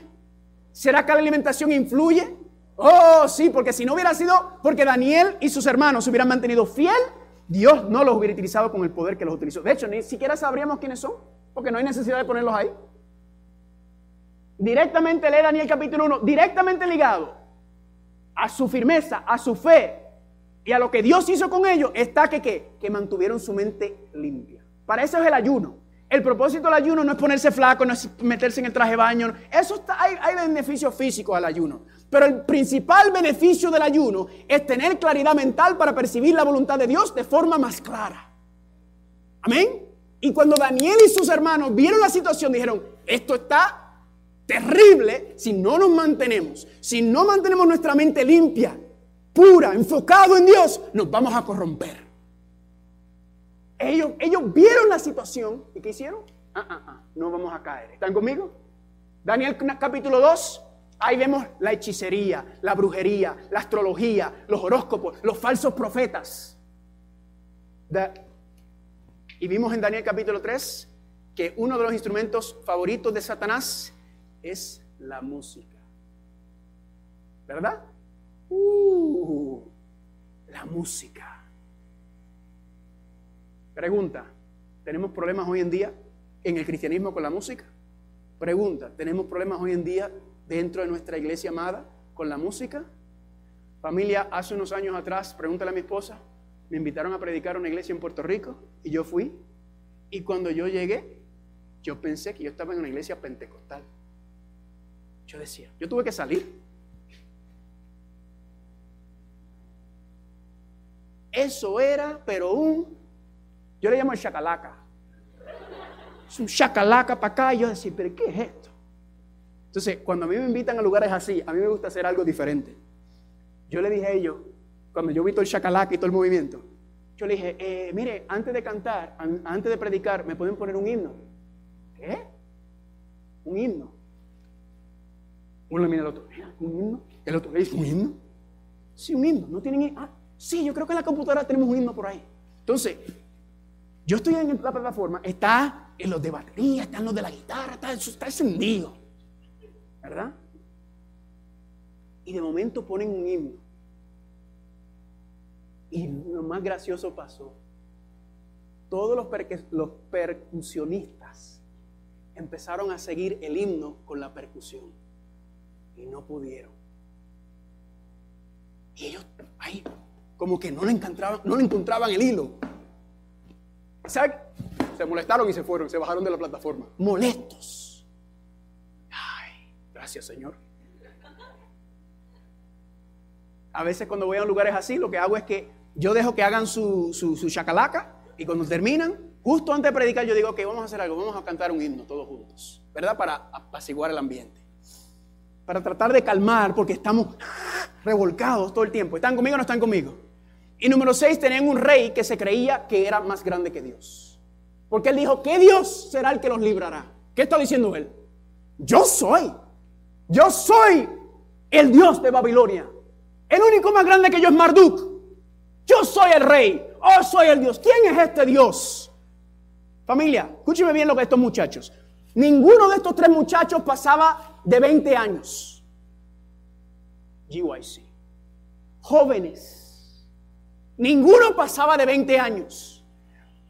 ¿Será que la alimentación influye? Oh, sí, porque si no hubiera sido porque Daniel y sus hermanos se hubieran mantenido fiel Dios no los hubiera utilizado con el poder que los utilizó. De hecho, ni siquiera sabríamos quiénes son, porque no hay necesidad de ponerlos ahí. Directamente lee Daniel capítulo 1, directamente ligado a su firmeza, a su fe y a lo que Dios hizo con ellos, está que, que mantuvieron su mente limpia. Para eso es el ayuno. El propósito del ayuno no es ponerse flaco, no es meterse en el traje de baño. Eso está, hay, hay beneficios físicos al ayuno. Pero el principal beneficio del ayuno es tener claridad mental para percibir la voluntad de Dios de forma más clara. Amén. Y cuando Daniel y sus hermanos vieron la situación, dijeron, esto está terrible si no nos mantenemos, si no mantenemos nuestra mente limpia, pura, enfocado en Dios, nos vamos a corromper. Ellos, vieron la situación y ¿qué hicieron? Ah, ah, ah, no vamos a caer. ¿Están conmigo? Daniel capítulo 2, ahí vemos la hechicería, la brujería, la astrología, los horóscopos, los falsos profetas. Y vimos en Daniel capítulo 3 que uno de los instrumentos favoritos de Satanás es la música. ¿Verdad? Uh, la música. Pregunta, ¿tenemos problemas hoy en día en el cristianismo con la música? Pregunta, ¿tenemos problemas hoy en día dentro de nuestra iglesia amada con la música? Familia, hace unos años atrás, pregúntale a mi esposa, me invitaron a predicar a una iglesia en Puerto Rico y yo fui. Y cuando yo llegué, yo pensé que yo estaba en una iglesia pentecostal. Yo decía, yo tuve que salir. Eso era, pero un, yo le llamo el chacalaca. Es un chacalaca para acá. Y yo decía, pero ¿qué es esto? Entonces, cuando a mí me invitan a lugares así, a mí me gusta hacer algo diferente. Yo le dije a ellos, cuando yo vi todo el chacalaca y todo el movimiento, yo le dije, eh, mire, antes de cantar, antes de predicar, ¿me pueden poner un himno? ¿Qué? Un himno. Uno le mira al otro, ¿un himno? El otro le dice, ¿un himno? Sí, un himno. ¿No tienen himno? Ah, sí, yo creo que en la computadora tenemos un himno por ahí. Entonces, yo estoy en la plataforma, está en los de batería, está en los de la guitarra, está, está encendido. ¿Verdad? Y de momento ponen un himno. Y lo más gracioso pasó. Todos los, los percusionistas empezaron a seguir el himno con la percusión. Y no pudieron. Y ellos ahí como que no le encontraban, no encontraban el hilo. ¿Saben? Se molestaron y se fueron, se bajaron de la plataforma. Molestos. Ay, gracias Señor. A veces cuando voy a lugares así, lo que hago es que yo dejo que hagan su, su, chacalaca y cuando terminan, justo antes de predicar, yo digo, que vamos a hacer algo, vamos a cantar un himno todos juntos, ¿verdad? Para apaciguar el ambiente. Para tratar de calmar, porque estamos revolcados todo el tiempo. ¿Están conmigo o no están conmigo? Y número seis, tenían un rey que se creía que era más grande que Dios. Porque él dijo, ¿qué Dios será el que los librará? ¿Qué está diciendo él? Yo soy. Yo soy el Dios de Babilonia. El único más grande que yo es Marduk. Yo soy el rey. Oh, soy el Dios. ¿Quién es este Dios? Familia, escúcheme bien lo que estos muchachos. Ninguno de estos tres muchachos pasaba de 20 años. GYC. Jóvenes. Ninguno pasaba de 20 años.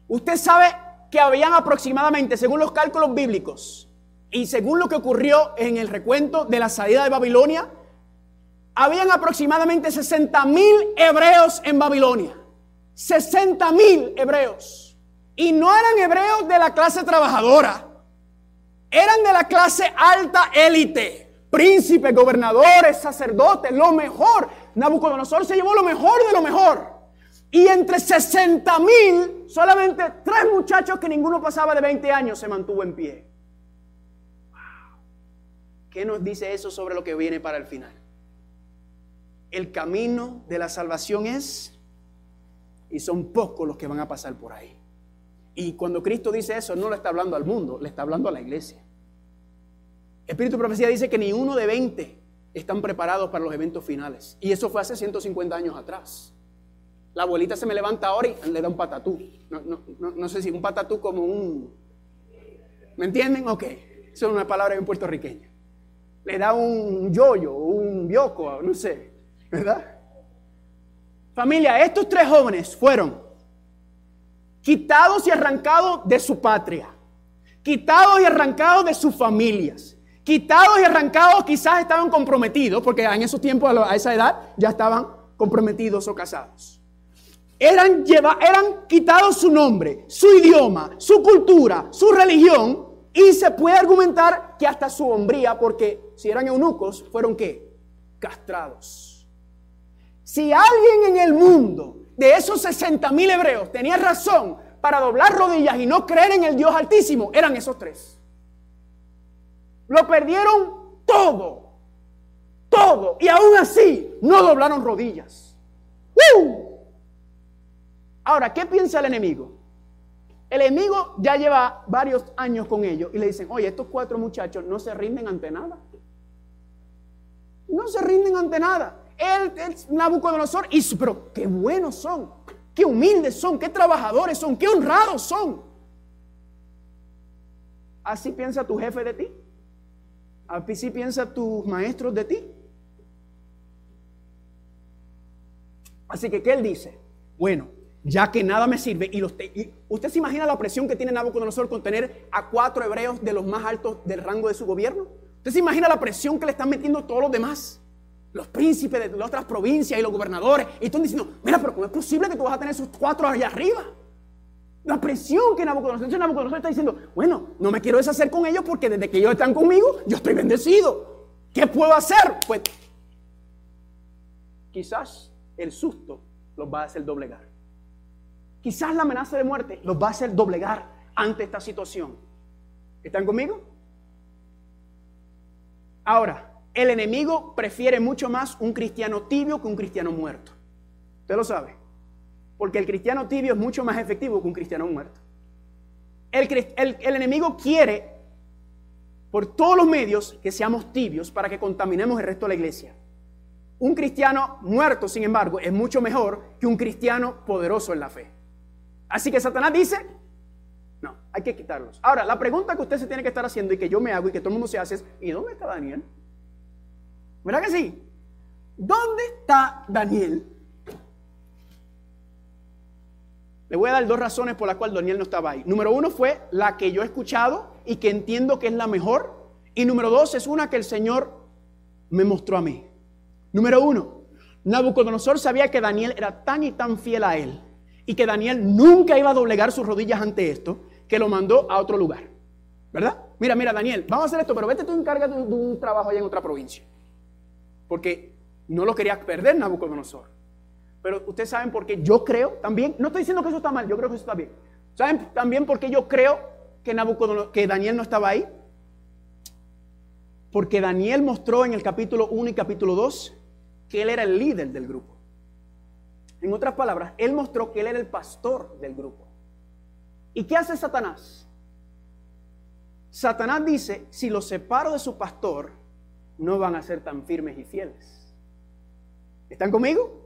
Usted sabe que habían aproximadamente, según los cálculos bíblicos y según lo que ocurrió en el recuento de la salida de Babilonia, habían aproximadamente 60 mil hebreos en Babilonia. 60 mil hebreos. Y no eran hebreos de la clase trabajadora. Eran de la clase alta élite. Príncipes, gobernadores, sacerdotes, lo mejor. Nabucodonosor se llevó lo mejor de lo mejor. Y entre 60 mil, solamente tres muchachos que ninguno pasaba de 20 años se mantuvo en pie. ¿Qué nos dice eso sobre lo que viene para el final? el camino de la salvación es, y son pocos los que van a pasar por ahí. Y cuando Cristo dice eso, no le está hablando al mundo, le está hablando a la iglesia. Espíritu Profecía dice que ni uno de 20 están preparados para los eventos finales. Y eso fue hace 150 años atrás. La abuelita se me levanta ahora y le da un patatú. No, sé si un patatú como un... ¿Me entienden? Ok. Eso es una palabra en puertorriqueña. Le da un yoyo, un bioco, no sé. ¿Verdad? Familia, estos tres jóvenes fueron quitados y arrancados de su patria, quitados y arrancados de sus familias, quitados y arrancados quizás estaban comprometidos, porque en esos tiempos, a esa edad, ya estaban comprometidos o casados. Eran, eran quitados su nombre, su idioma, su cultura, su religión, y se puede argumentar que hasta su hombría, porque si eran eunucos, fueron qué? Castrados. Si alguien en el mundo de esos 60 mil hebreos tenía razón para doblar rodillas y no creer en el Dios altísimo eran esos tres. Lo perdieron todo, todo, y aún así no doblaron rodillas. Ahora, ¿qué piensa el enemigo? El enemigo ya lleva varios años con ellos y le dicen, oye, estos cuatro muchachos no se rinden ante nada. No se rinden ante nada. Él es Nabucodonosor, y, pero qué buenos son, qué humildes son, qué trabajadores son, qué honrados son. Así piensa tu jefe de ti. Así piensa tus maestros de ti. Así que, ¿qué él dice? Bueno, ya que nada me sirve, y, usted se imagina la presión que tiene Nabucodonosor con tener a cuatro hebreos de los más altos del rango de su gobierno. ¿Usted se imagina la presión que le están metiendo todos los demás? Los príncipes de las otras provincias y los gobernadores. Y están diciendo, mira, pero ¿cómo es posible que tú vas a tener esos cuatro allá arriba? La presión que Nabucodonosor, entonces está diciendo, bueno, no me quiero deshacer con ellos porque desde que ellos están conmigo, yo estoy bendecido. ¿Qué puedo hacer? Pues quizás el susto los va a hacer doblegar. Quizás la amenaza de muerte los va a hacer doblegar ante esta situación. ¿Están conmigo? Ahora, el enemigo prefiere mucho más un cristiano tibio que un cristiano muerto. Usted lo sabe. Porque el cristiano tibio es mucho más efectivo que un cristiano muerto. El, enemigo quiere, por todos los medios, que seamos tibios para que contaminemos el resto de la iglesia. Un cristiano muerto, sin embargo, es mucho mejor que un cristiano poderoso en la fe. Así que Satanás dice, no, hay que quitarlos. Ahora, la pregunta que usted se tiene que estar haciendo y que yo me hago y que todo el mundo se hace es, ¿y dónde está Daniel? ¿Verdad que sí? ¿Dónde está Daniel? Le voy a dar dos razones por las cuales Daniel no estaba ahí. Número uno fue la que yo he escuchado y que entiendo que es la mejor. Y número dos es una que el Señor me mostró a mí. Número uno, Nabucodonosor sabía que Daniel era tan y tan fiel a él y que Daniel nunca iba a doblegar sus rodillas ante esto, que lo mandó a otro lugar. ¿Verdad? Mira, mira, Daniel, vamos a hacer esto, pero vete tú encarga de, un trabajo allá en otra provincia. Porque no lo quería perder Nabucodonosor. Pero ustedes saben por qué yo creo también, no estoy diciendo que eso está mal, yo creo que eso está bien. ¿Saben también por qué yo creo que, Nabucodonosor, que Daniel no estaba ahí? Porque Daniel mostró en el capítulo 1 y capítulo 2 que él era el líder del grupo. En otras palabras, él mostró que él era el pastor del grupo. ¿Y qué hace Satanás? Satanás dice, si los separo de su pastor, no van a ser tan firmes y fieles. ¿Están conmigo?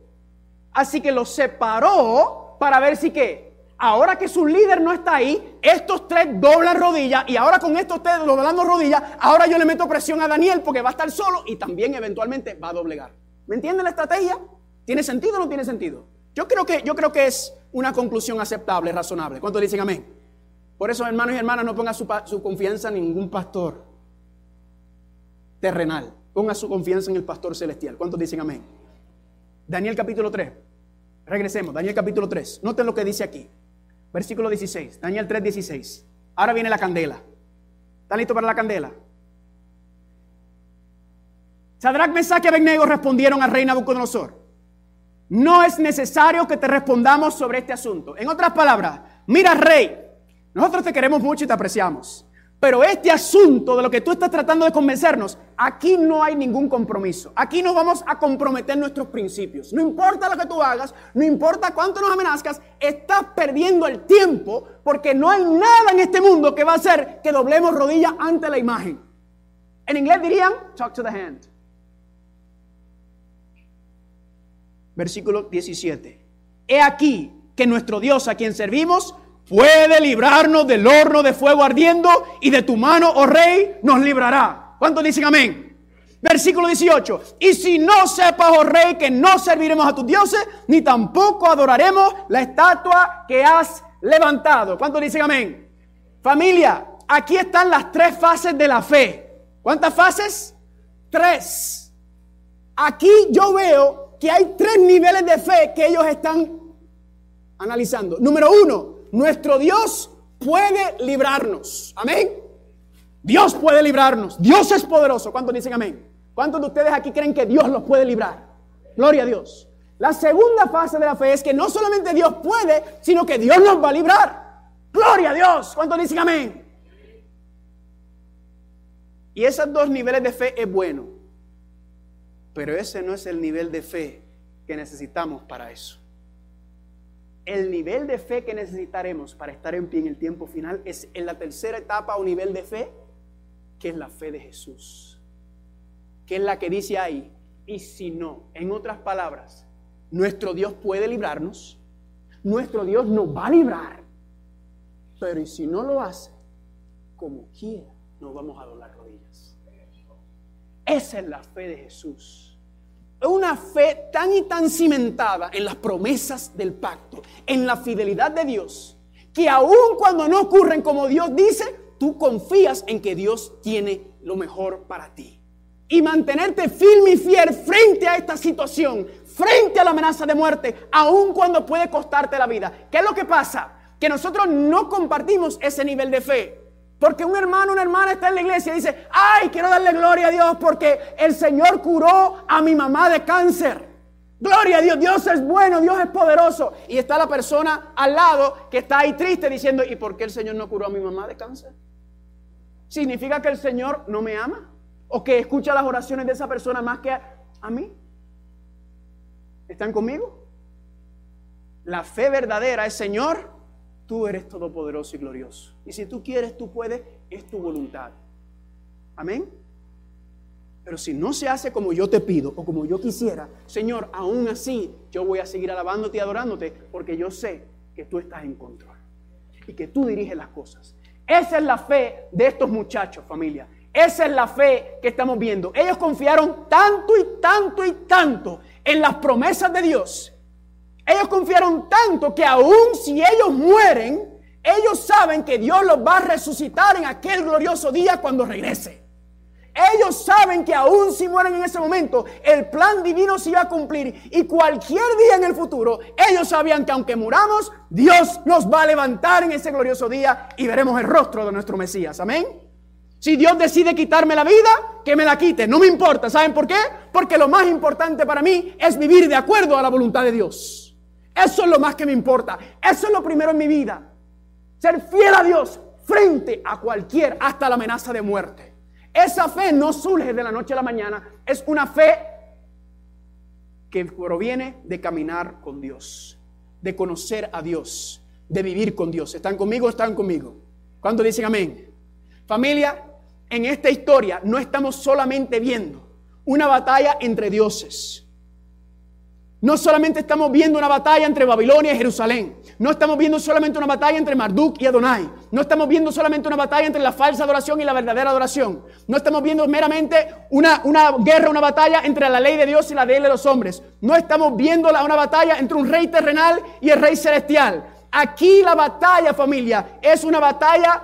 Así que los separó para ver si qué. Ahora que su líder no está ahí, estos tres doblan rodillas y ahora con estos tres doblando rodillas, ahora yo le meto presión a Daniel porque va a estar solo y también eventualmente va a doblegar. ¿Me entienden la estrategia? ¿Tiene sentido o no tiene sentido? Yo creo que, yo creo que es una conclusión aceptable, razonable. ¿Cuántos dicen amén? Por eso, hermanos y hermanas, no ponga su, confianza en ningún pastor terrenal. Ponga su confianza en el pastor celestial. ¿Cuántos dicen amén? Daniel capítulo 3. Regresemos, Daniel capítulo 3. Noten lo que dice aquí. Versículo 16. Daniel 3, 16. Ahora viene la candela. ¿Están listos para la candela? Sadrach, Mesach y Abednego respondieron al rey Nabucodonosor. No es necesario que te respondamos sobre este asunto. En otras palabras, mira rey, nosotros te queremos mucho y te apreciamos. Pero este asunto de lo que tú estás tratando de convencernos, aquí no hay ningún compromiso. Aquí no vamos a comprometer nuestros principios. No importa lo que tú hagas, no importa cuánto nos amenazcas, estás perdiendo el tiempo porque no hay nada en este mundo que va a hacer que doblemos rodillas ante la imagen. En inglés dirían, talk to the hand. Versículo 17. He aquí que nuestro Dios a quien servimos puede librarnos del horno de fuego ardiendo y de tu mano, oh rey, nos librará. ¿Cuántos dicen amén? Versículo 18. Y si no sepas, oh rey, que no serviremos a tus dioses, ni tampoco adoraremos la estatua que has levantado. ¿Cuántos dicen amén? Familia, aquí están las tres fases de la fe. ¿Cuántas fases? Tres. Aquí yo veo que hay tres niveles de fe que ellos están analizando. Número uno, nuestro Dios puede librarnos. Amén. Dios puede librarnos. Dios es poderoso. ¿Cuántos dicen amén? ¿Cuántos de ustedes aquí creen que Dios los puede librar? Gloria a Dios. La segunda fase de la fe es que no solamente Dios puede, sino que Dios nos va a librar. Gloria a Dios. ¿Cuántos dicen amén? Y esos dos niveles de fe es bueno. Pero ese no es el nivel de fe que necesitamos para eso. El nivel de fe que necesitaremos para estar en pie en el tiempo final es en la tercera etapa o nivel de fe, que es la fe de Jesús. Que es la que dice ahí, y si no, en otras palabras, nuestro Dios puede librarnos, nuestro Dios nos va a librar, pero y si no lo hace, como quiera, nos vamos a doblar rodillas. Esa es la fe de Jesús una fe tan y tan cimentada en las promesas del pacto, en la fidelidad de Dios, que aun cuando no ocurren como Dios dice, tú confías en que Dios tiene lo mejor para ti. Y mantenerte firme y fiel frente a esta situación, frente a la amenaza de muerte, aun cuando puede costarte la vida. ¿Qué es lo que pasa? Que nosotros no compartimos ese nivel de fe. Porque un hermano, una hermana está en la iglesia y dice, ay, quiero darle gloria a Dios porque el Señor curó a mi mamá de cáncer. Gloria a Dios, Dios es bueno, Dios es poderoso. Y está la persona al lado que está ahí triste diciendo, ¿y por qué el Señor no curó a mi mamá de cáncer? ¿Significa que el Señor no me ama? ¿O que escucha las oraciones de esa persona más que a, a mí? ¿Están conmigo? La fe verdadera es, Señor, Tú eres todopoderoso y glorioso. Y si tú quieres, tú puedes, es tu voluntad. Amén. Pero si no se hace como yo te pido o como yo quisiera, Señor, aún así yo voy a seguir alabándote y adorándote porque yo sé que tú estás en control y que tú diriges las cosas. Esa es la fe de estos muchachos, familia. Esa es la fe que estamos viendo. Ellos confiaron tanto y tanto y tanto en las promesas de Dios ellos confiaron tanto que aun si ellos mueren, ellos saben que Dios los va a resucitar en aquel glorioso día cuando regrese. Ellos saben que aun si mueren en ese momento, el plan divino se iba a cumplir. Y cualquier día en el futuro, ellos sabían que aunque muramos, Dios nos va a levantar en ese glorioso día y veremos el rostro de nuestro Mesías. Amén. Si Dios decide quitarme la vida, que me la quite. No me importa. ¿Saben por qué? Porque lo más importante para mí es vivir de acuerdo a la voluntad de Dios. Eso es lo más que me importa. Eso es lo primero en mi vida. Ser fiel a Dios frente a cualquier, hasta la amenaza de muerte. Esa fe no surge de la noche a la mañana. Es una fe que proviene de caminar con Dios, de conocer a Dios, de vivir con Dios. ¿Están conmigo están conmigo? ¿Cuándo dicen amén? Familia, en esta historia no estamos solamente viendo una batalla entre dioses. No solamente estamos viendo una batalla entre Babilonia y Jerusalén. No estamos viendo solamente una batalla entre Marduk y Adonai. No estamos viendo solamente una batalla entre la falsa adoración y la verdadera adoración. No estamos viendo meramente una, una guerra, una batalla entre la ley de Dios y la ley de los hombres. No estamos viendo una batalla entre un rey terrenal y el rey celestial. Aquí la batalla, familia, es una batalla,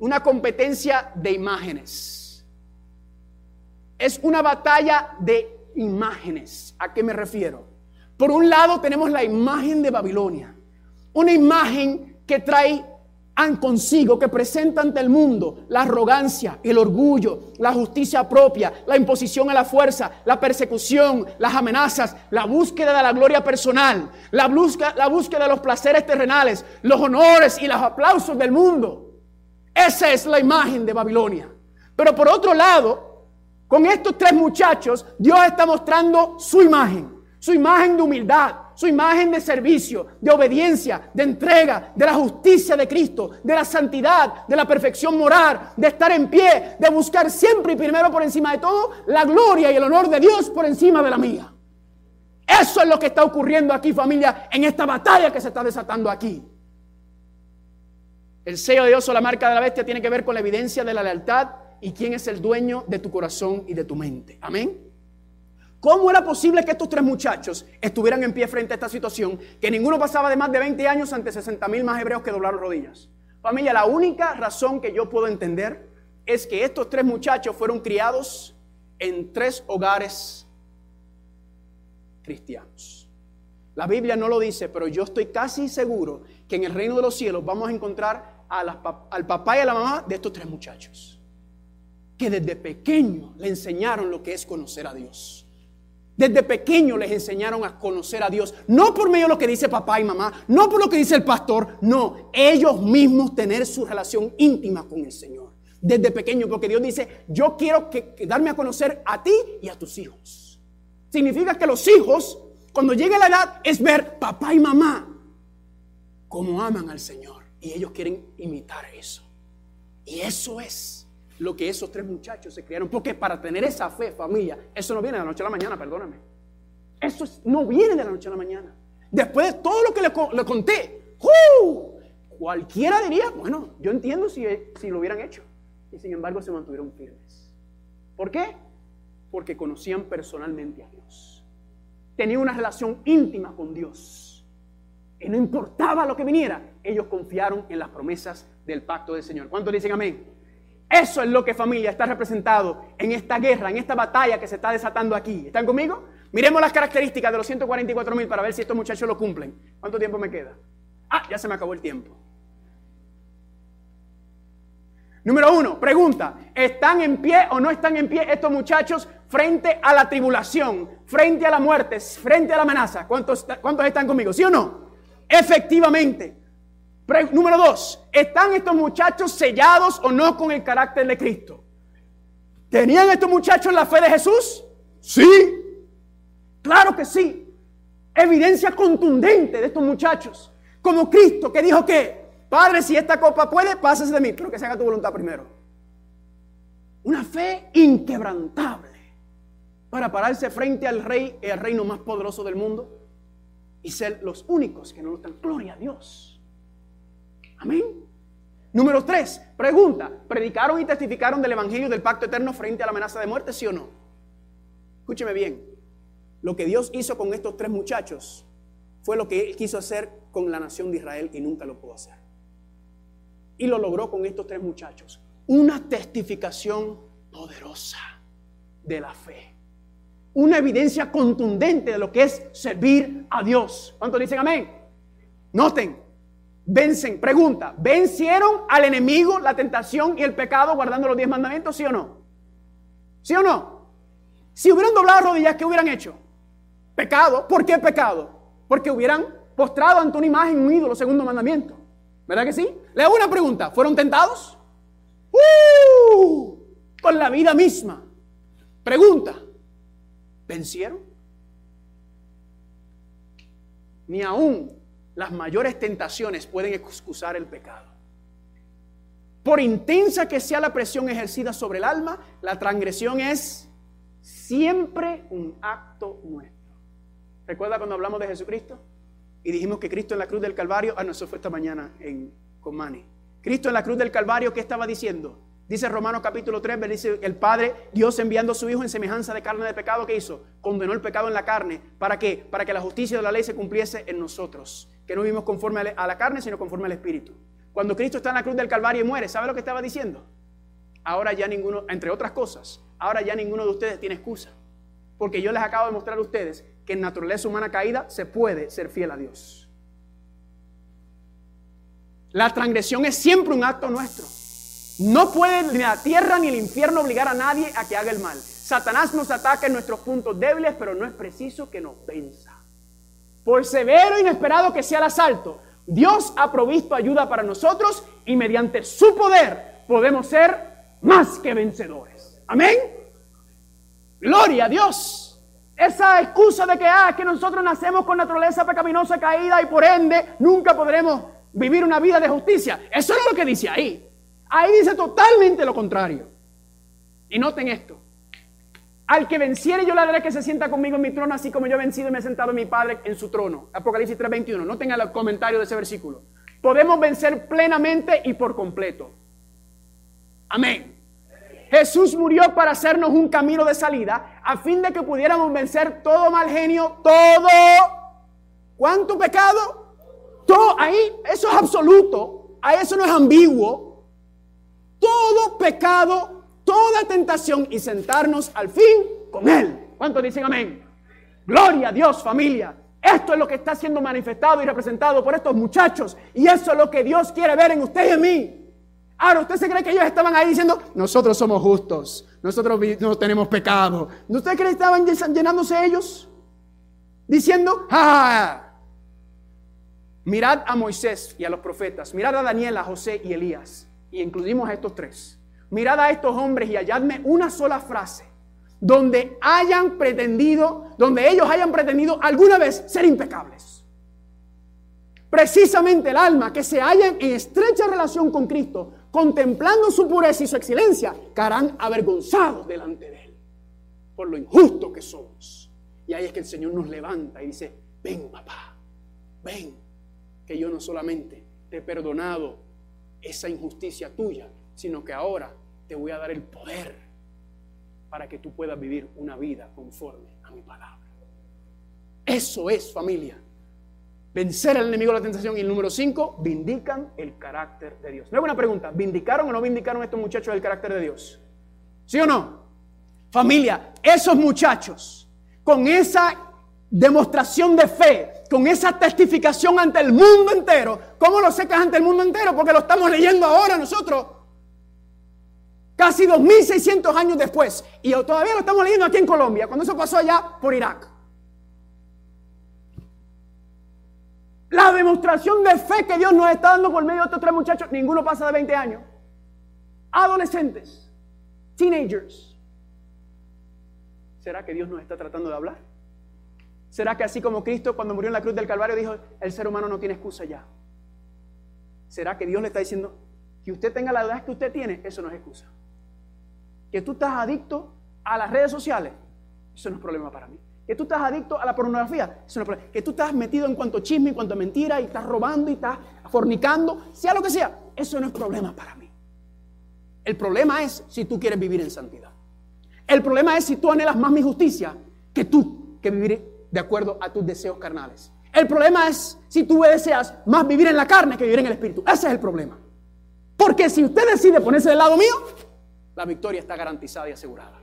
una competencia de imágenes. Es una batalla de imágenes. ¿A qué me refiero? Por un lado tenemos la imagen de Babilonia, una imagen que trae consigo, que presenta ante el mundo la arrogancia, el orgullo, la justicia propia, la imposición a la fuerza, la persecución, las amenazas, la búsqueda de la gloria personal, la búsqueda, la búsqueda de los placeres terrenales, los honores y los aplausos del mundo. Esa es la imagen de Babilonia. Pero por otro lado, con estos tres muchachos, Dios está mostrando su imagen su imagen de humildad, su imagen de servicio, de obediencia, de entrega, de la justicia de Cristo, de la santidad, de la perfección moral, de estar en pie, de buscar siempre y primero por encima de todo la gloria y el honor de Dios por encima de la mía. Eso es lo que está ocurriendo aquí, familia, en esta batalla que se está desatando aquí. El sello de Dios o la marca de la bestia tiene que ver con la evidencia de la lealtad y quién es el dueño de tu corazón y de tu mente. Amén. ¿Cómo era posible que estos tres muchachos estuvieran en pie frente a esta situación? Que ninguno pasaba de más de 20 años ante 60 mil más hebreos que doblaron rodillas. Familia, la única razón que yo puedo entender es que estos tres muchachos fueron criados en tres hogares cristianos. La Biblia no lo dice, pero yo estoy casi seguro que en el reino de los cielos vamos a encontrar al papá y a la mamá de estos tres muchachos, que desde pequeño le enseñaron lo que es conocer a Dios Desde pequeño les enseñaron a conocer a Dios, no por medio de lo que dice papá y mamá, no por lo que dice el pastor, no, ellos mismos tener su relación íntima con el Señor. Desde pequeño, porque Dios dice, yo quiero que, darme a conocer a ti y a tus hijos. Significa que los hijos, cuando llegue la edad, es ver papá y mamá cómo aman al Señor. Y ellos quieren imitar eso. Y eso es lo que esos tres muchachos se criaron. Porque para tener esa fe, familia, eso no viene de la noche a la mañana, perdóname. Eso no viene de la noche a la mañana. Después de todo lo que le, conté, cualquiera diría, bueno, yo entiendo si, si lo hubieran hecho. Y sin embargo se mantuvieron firmes. ¿Por qué? Porque conocían personalmente a Dios. Tenían una relación íntima con Dios. Y no importaba lo que viniera, ellos confiaron en las promesas del pacto del Señor. ¿Cuántos dicen amén? Eso es lo que familia está representado en esta guerra, en esta batalla que se está desatando aquí. ¿Están conmigo? Miremos las características de los 144 mil para ver si estos muchachos lo cumplen. ¿Cuánto tiempo me queda? Ah, ya se me acabó el tiempo. Número uno, pregunta, ¿están en pie o no están en pie estos muchachos frente a la tribulación, frente a la muerte, frente a la amenaza? ¿Cuántos, cuántos están conmigo? ¿Sí o no? Efectivamente número dos, ¿están estos muchachos sellados o no con el carácter de Cristo? ¿Tenían estos muchachos la fe de Jesús? Sí. Claro que sí. Evidencia contundente de estos muchachos. Como Cristo que dijo que, Padre, si esta copa puede, pásese de mí, pero que se haga tu voluntad primero. Una fe inquebrantable para pararse frente al rey, el reino más poderoso del mundo, y ser los únicos que no lo están. Gloria a Dios. Amén. Número tres, pregunta, ¿predicaron y testificaron del Evangelio del pacto eterno frente a la amenaza de muerte, sí o no? Escúcheme bien, lo que Dios hizo con estos tres muchachos fue lo que Él quiso hacer con la nación de Israel y nunca lo pudo hacer. Y lo logró con estos tres muchachos. Una testificación poderosa de la fe. Una evidencia contundente de lo que es servir a Dios. ¿Cuántos dicen amén? Noten, vencen. Pregunta, ¿vencieron al enemigo, la tentación y el pecado guardando los diez mandamientos? ¿Sí o no? ¿Sí o no? Si hubieran doblado rodillas, ¿qué hubieran hecho? Pecado. ¿Por qué pecado? Porque hubieran postrado ante una imagen, un ídolo, segundo mandamiento. ¿Verdad que sí? Le hago una pregunta. ¿Fueron tentados? ¡Uh! Con la vida misma. Pregunta. ¿Vencieron? Ni aún las mayores tentaciones pueden excusar el pecado. Por intensa que sea la presión ejercida sobre el alma, la transgresión es siempre un acto nuestro. ¿Recuerda cuando hablamos de Jesucristo? Y dijimos que Cristo en la cruz del Calvario, ah, no, eso fue esta mañana en Comani. Cristo en la cruz del Calvario, ¿qué estaba diciendo? Dice Romanos capítulo 3, dice el Padre, Dios enviando a su Hijo en semejanza de carne de pecado, ¿qué hizo? Condenó el pecado en la carne. ¿Para qué? Para que la justicia de la ley se cumpliese en nosotros que no vivimos conforme a la carne, sino conforme al Espíritu. Cuando Cristo está en la cruz del Calvario y muere, ¿sabe lo que estaba diciendo? Ahora ya ninguno, entre otras cosas, ahora ya ninguno de ustedes tiene excusa. Porque yo les acabo de mostrar a ustedes que en naturaleza humana caída se puede ser fiel a Dios. La transgresión es siempre un acto nuestro. No puede ni la tierra ni el infierno obligar a nadie a que haga el mal. Satanás nos ataca en nuestros puntos débiles, pero no es preciso que nos venza por severo e inesperado que sea el asalto, Dios ha provisto ayuda para nosotros y mediante su poder podemos ser más que vencedores. Amén. Gloria a Dios. Esa excusa de que, ah, que nosotros nacemos con naturaleza pecaminosa caída y por ende nunca podremos vivir una vida de justicia. Eso es lo que dice ahí. Ahí dice totalmente lo contrario. Y noten esto. Al que venciere yo le daré que se sienta conmigo en mi trono, así como yo he vencido y me he sentado en mi Padre en su trono. Apocalipsis 3:21. No tenga el comentario de ese versículo. Podemos vencer plenamente y por completo. Amén. Jesús murió para hacernos un camino de salida a fin de que pudiéramos vencer todo mal genio, todo... ¿Cuánto pecado? Todo ahí, eso es absoluto, a eso no es ambiguo. Todo pecado toda tentación y sentarnos al fin con Él. ¿Cuántos dicen amén? Gloria a Dios familia. Esto es lo que está siendo manifestado y representado por estos muchachos. Y eso es lo que Dios quiere ver en usted y en mí. Ahora, ¿usted se cree que ellos estaban ahí diciendo, nosotros somos justos, nosotros no tenemos pecado? ¿No usted cree que estaban llenándose ellos? Diciendo, ¡ah! Mirad a Moisés y a los profetas, mirad a Daniel, a José y Elías, y incluimos a estos tres. Mirad a estos hombres y halladme una sola frase donde hayan pretendido, donde ellos hayan pretendido alguna vez ser impecables. Precisamente el alma que se halla en estrecha relación con Cristo, contemplando su pureza y su excelencia, caerán avergonzados delante de Él por lo injusto que somos. Y ahí es que el Señor nos levanta y dice, ven papá, ven, que yo no solamente te he perdonado esa injusticia tuya, sino que ahora te voy a dar el poder para que tú puedas vivir una vida conforme a mi palabra. Eso es familia. Vencer al enemigo de la tentación. Y el número cinco, vindican el carácter de Dios. Luego una pregunta, ¿vindicaron o no vindicaron estos muchachos el carácter de Dios? ¿Sí o no? Familia, esos muchachos, con esa demostración de fe, con esa testificación ante el mundo entero, ¿cómo lo es ante el mundo entero? Porque lo estamos leyendo ahora nosotros. Casi 2.600 años después. Y todavía lo estamos leyendo aquí en Colombia, cuando eso pasó allá por Irak. La demostración de fe que Dios nos está dando por medio de estos tres muchachos, ninguno pasa de 20 años. Adolescentes, teenagers. ¿Será que Dios nos está tratando de hablar? ¿Será que así como Cristo cuando murió en la cruz del Calvario dijo, el ser humano no tiene excusa ya? ¿Será que Dios le está diciendo, que usted tenga la edad que usted tiene, eso no es excusa? Que tú estás adicto a las redes sociales, eso no es problema para mí. Que tú estás adicto a la pornografía, eso no es problema. Que tú estás metido en cuanto chisme, en cuanto mentira, y estás robando, y estás fornicando, sea lo que sea, eso no es problema para mí. El problema es si tú quieres vivir en santidad. El problema es si tú anhelas más mi justicia que tú, que vivir de acuerdo a tus deseos carnales. El problema es si tú deseas más vivir en la carne que vivir en el espíritu. Ese es el problema. Porque si usted decide ponerse del lado mío, la victoria está garantizada y asegurada.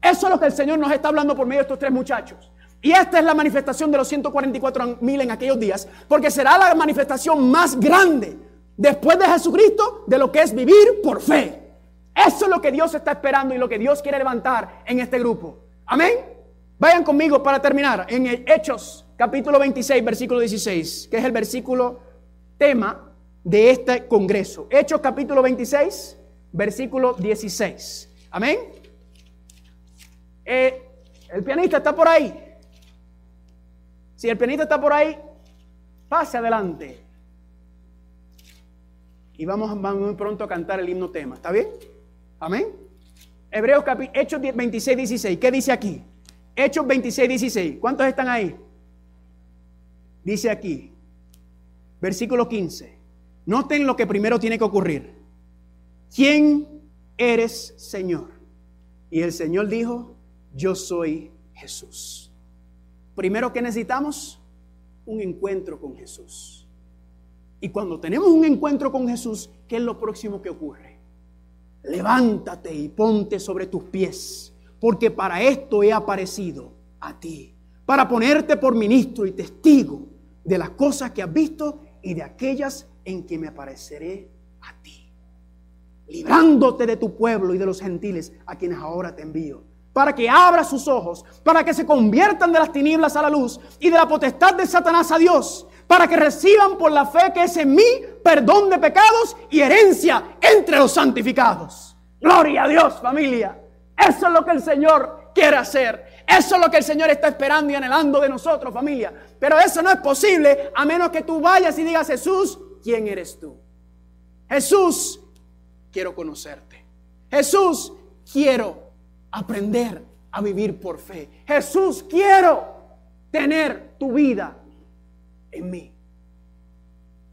Eso es lo que el Señor nos está hablando por medio de estos tres muchachos. Y esta es la manifestación de los 144 mil en aquellos días, porque será la manifestación más grande después de Jesucristo de lo que es vivir por fe. Eso es lo que Dios está esperando y lo que Dios quiere levantar en este grupo. Amén. Vayan conmigo para terminar en Hechos capítulo 26, versículo 16, que es el versículo tema de este congreso. Hechos capítulo 26, versículo 16. Amén. Eh, el pianista está por ahí. Si el pianista está por ahí, pase adelante. Y vamos, muy pronto a cantar el himno tema. ¿Está bien? Amén. Hebreos Hechos 26, 16. ¿Qué dice aquí? Hechos 26, 16. ¿Cuántos están ahí? Dice aquí, versículo 15. Noten lo que primero tiene que ocurrir. ¿Quién eres, Señor? Y el Señor dijo, yo soy Jesús. Primero que necesitamos, un encuentro con Jesús. Y cuando tenemos un encuentro con Jesús, ¿qué es lo próximo que ocurre? Levántate y ponte sobre tus pies, porque para esto he aparecido a ti, para ponerte por ministro y testigo de las cosas que has visto y de aquellas en que me apareceré a ti, librándote de tu pueblo y de los gentiles a quienes ahora te envío, para que abra sus ojos, para que se conviertan de las tinieblas a la luz y de la potestad de Satanás a Dios, para que reciban por la fe que es en mí perdón de pecados y herencia entre los santificados. Gloria a Dios, familia. Eso es lo que el Señor quiere hacer. Eso es lo que el Señor está esperando y anhelando de nosotros, familia. Pero eso no es posible a menos que tú vayas y digas, Jesús, ¿quién eres tú? Jesús, quiero conocerte. Jesús, quiero aprender a vivir por fe. Jesús, quiero tener tu vida en mí.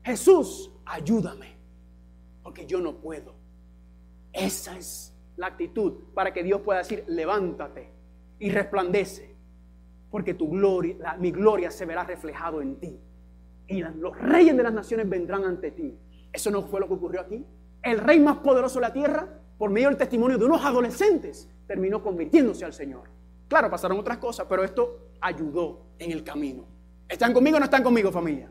Jesús, ayúdame, porque yo no puedo. Esa es la actitud para que Dios pueda decir, levántate y resplandece, porque tu gloria, mi gloria se verá reflejado en ti y los reyes de las naciones vendrán ante ti. Eso no fue lo que ocurrió aquí. El rey más poderoso de la tierra, por medio del testimonio de unos adolescentes, terminó convirtiéndose al Señor. Claro, pasaron otras cosas, pero esto ayudó en el camino. ¿Están conmigo o no están conmigo, familia?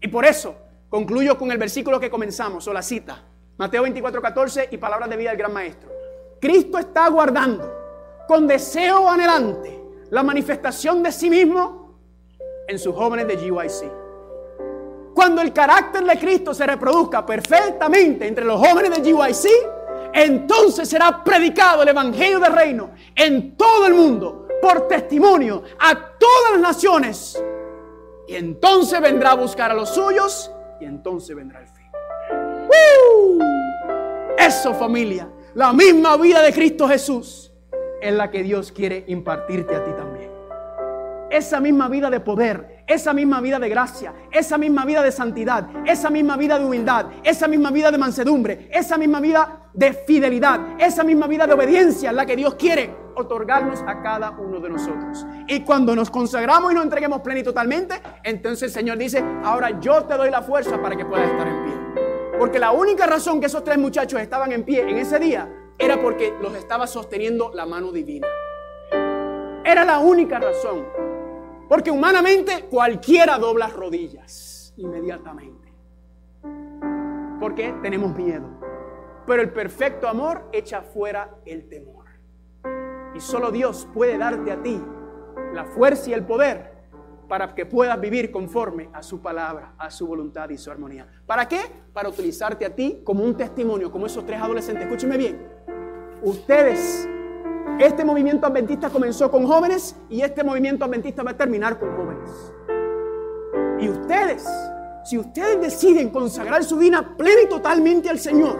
Y por eso concluyo con el versículo que comenzamos, o la cita. Mateo 24, 14 y palabras de vida del gran maestro. Cristo está aguardando con deseo anhelante la manifestación de sí mismo en sus jóvenes de GYC. Cuando el carácter de Cristo se reproduzca perfectamente entre los jóvenes de GYC, entonces será predicado el Evangelio del Reino en todo el mundo por testimonio a todas las naciones. Y entonces vendrá a buscar a los suyos y entonces vendrá el fin. Eso familia, la misma vida de Cristo Jesús es la que Dios quiere impartirte a ti también. Esa misma vida de poder, esa misma vida de gracia, esa misma vida de santidad, esa misma vida de humildad, esa misma vida de mansedumbre, esa misma vida de fidelidad, esa misma vida de obediencia, la que Dios quiere otorgarnos a cada uno de nosotros. Y cuando nos consagramos y nos entreguemos pleno y totalmente, entonces el Señor dice, ahora yo te doy la fuerza para que puedas estar en pie. Porque la única razón que esos tres muchachos estaban en pie en ese día era porque los estaba sosteniendo la mano divina. Era la única razón. Porque humanamente cualquiera dobla rodillas inmediatamente. Porque tenemos miedo. Pero el perfecto amor echa fuera el temor. Y solo Dios puede darte a ti la fuerza y el poder para que puedas vivir conforme a su palabra, a su voluntad y su armonía. ¿Para qué? Para utilizarte a ti como un testimonio, como esos tres adolescentes. Escúcheme bien. Ustedes este movimiento adventista comenzó con jóvenes y este movimiento adventista va a terminar con jóvenes. Y ustedes, si ustedes deciden consagrar su vida plena y totalmente al Señor,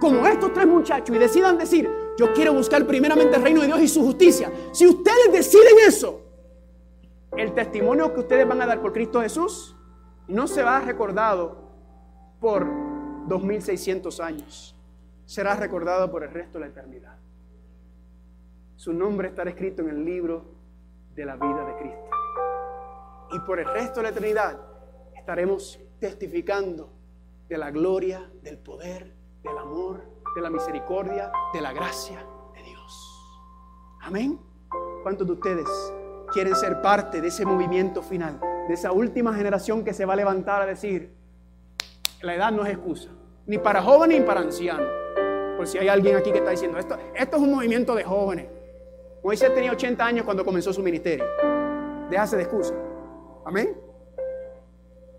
como estos tres muchachos, y decidan decir, yo quiero buscar primeramente el reino de Dios y su justicia, si ustedes deciden eso, el testimonio que ustedes van a dar por Cristo Jesús no se va recordado por 2600 años, será recordado por el resto de la eternidad su nombre estará escrito en el libro de la vida de Cristo. Y por el resto de la eternidad estaremos testificando de la gloria, del poder, del amor, de la misericordia, de la gracia de Dios. Amén. ¿Cuántos de ustedes quieren ser parte de ese movimiento final, de esa última generación que se va a levantar a decir, la edad no es excusa, ni para jóvenes ni para ancianos? Por si hay alguien aquí que está diciendo, esto, esto es un movimiento de jóvenes. Moisés tenía 80 años cuando comenzó su ministerio. Déjase de excusa. Amén.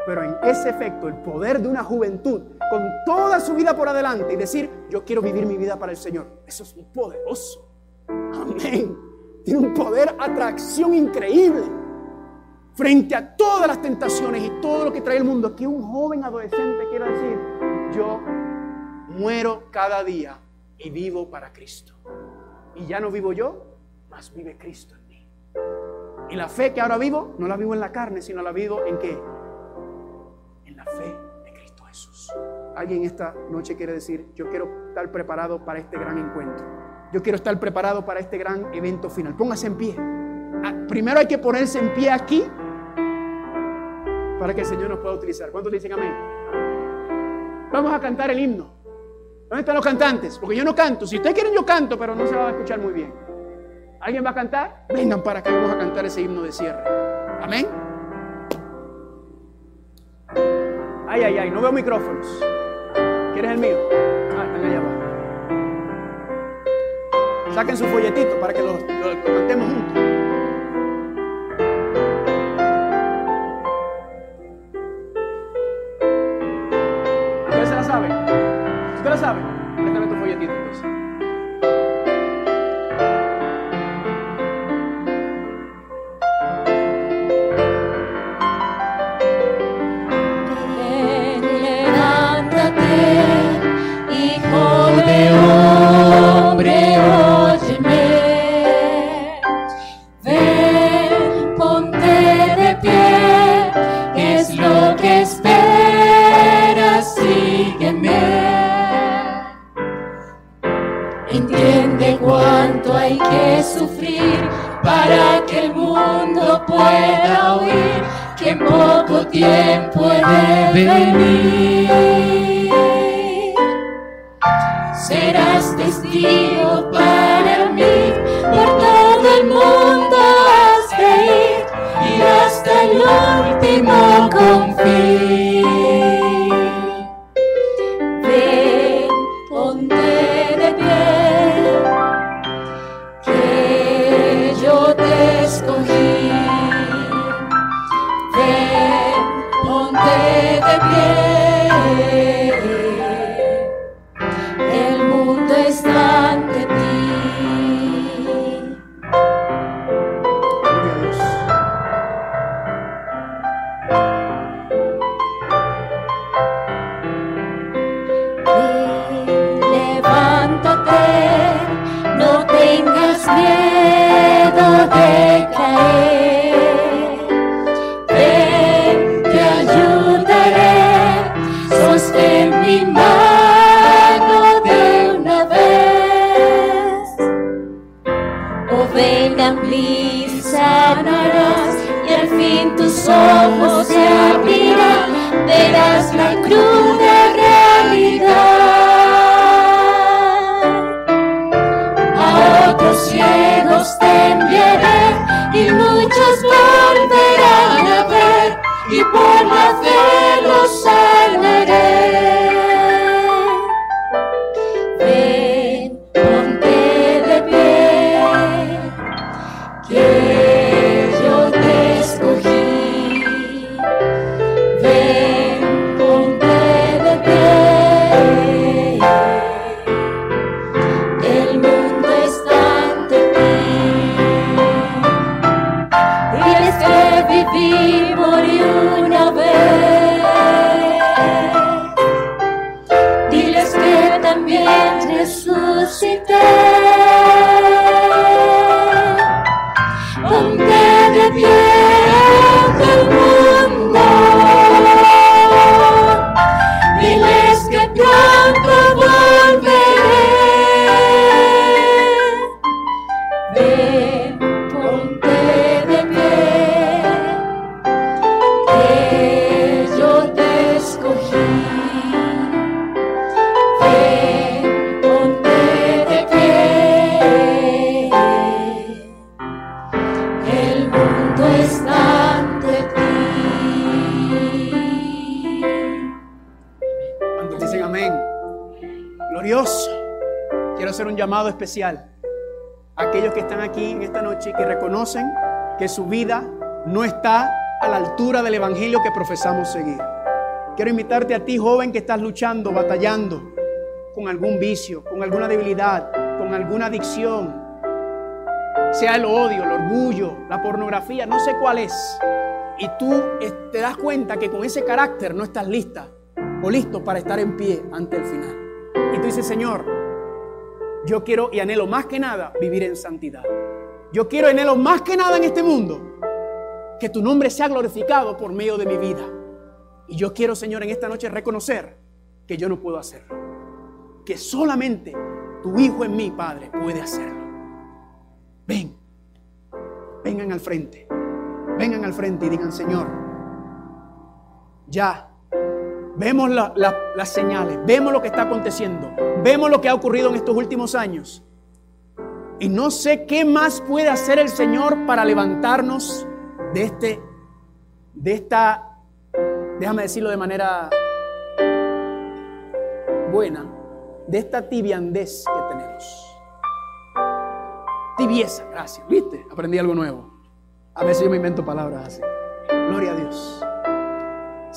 Pero en ese efecto, el poder de una juventud con toda su vida por adelante y decir, yo quiero vivir mi vida para el Señor, eso es poderoso. Amén. Tiene un poder atracción increíble frente a todas las tentaciones y todo lo que trae el mundo. Que un joven adolescente quiera decir, yo muero cada día y vivo para Cristo. Y ya no vivo yo, vive Cristo en mí. Y la fe que ahora vivo, no la vivo en la carne, sino la vivo en qué? En la fe de Cristo Jesús. Alguien esta noche quiere decir, yo quiero estar preparado para este gran encuentro. Yo quiero estar preparado para este gran evento final. Póngase en pie. Ah, primero hay que ponerse en pie aquí para que el Señor nos pueda utilizar. ¿Cuántos dicen amén? Vamos a cantar el himno. ¿Dónde están los cantantes? Porque yo no canto. Si ustedes quieren, yo canto, pero no se va a escuchar muy bien. ¿Alguien va a cantar? Vengan para que vamos a cantar ese himno de cierre. Amén. Ay, ay, ay, no veo micrófonos. ¿Quieres el mío? Ah, están allá abajo. Saquen su folletito para que lo, lo cantemos juntos. Aquellos que están aquí en esta noche que reconocen que su vida no está a la altura del evangelio que profesamos seguir. Quiero invitarte a ti, joven, que estás luchando, batallando con algún vicio, con alguna debilidad, con alguna adicción, sea el odio, el orgullo, la pornografía, no sé cuál es. Y tú eh, te das cuenta que con ese carácter no estás lista o listo para estar en pie ante el final. Y tú dices, Señor, yo quiero y anhelo más que nada vivir en santidad. Yo quiero y anhelo más que nada en este mundo que tu nombre sea glorificado por medio de mi vida. Y yo quiero, Señor, en esta noche reconocer que yo no puedo hacerlo. Que solamente tu Hijo en mí, Padre, puede hacerlo. Ven, vengan al frente, vengan al frente y digan, Señor, ya vemos la- la- las señales, vemos lo que está aconteciendo, vemos lo que ha ocurrido en estos últimos años. Y no sé qué más puede hacer el Señor para levantarnos de este, de esta, déjame decirlo de manera buena, de esta tibiandez que tenemos. Tibieza, gracias. ¿Viste? Aprendí algo nuevo. A veces yo me invento palabras así. Gloria a Dios.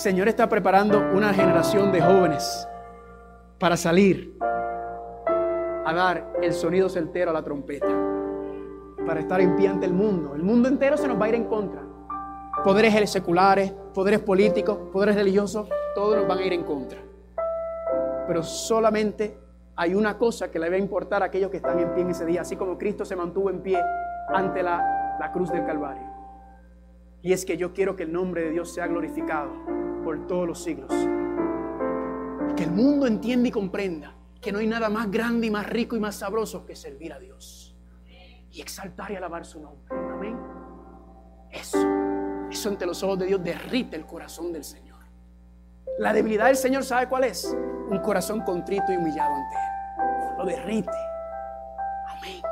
Señor está preparando una generación de jóvenes para salir a dar el sonido certero a la trompeta, para estar en pie ante el mundo. El mundo entero se nos va a ir en contra. Poderes seculares, poderes políticos, poderes religiosos, todos nos van a ir en contra. Pero solamente hay una cosa que le va a importar a aquellos que están en pie en ese día, así como Cristo se mantuvo en pie ante la, la cruz del Calvario. Y es que yo quiero que el nombre de Dios sea glorificado por todos los siglos. Que el mundo entienda y comprenda que no hay nada más grande y más rico y más sabroso que servir a Dios. Y exaltar y alabar su nombre. Amén. Eso, eso ante los ojos de Dios derrite el corazón del Señor. La debilidad del Señor, ¿sabe cuál es? Un corazón contrito y humillado ante Él. Lo derrite. Amén.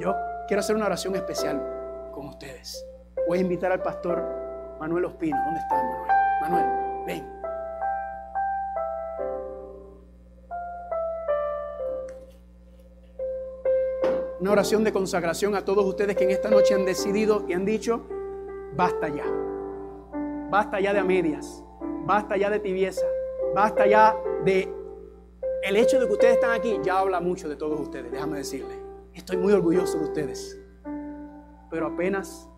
Yo quiero hacer una oración especial con ustedes. Voy a invitar al pastor Manuel Ospino. ¿Dónde está Manuel? Manuel, ven. Una oración de consagración a todos ustedes que en esta noche han decidido y han dicho, basta ya. Basta ya de a medias. Basta ya de tibieza. Basta ya de... El hecho de que ustedes están aquí ya habla mucho de todos ustedes, déjame decirles. Estoy muy orgulloso de ustedes. Pero apenas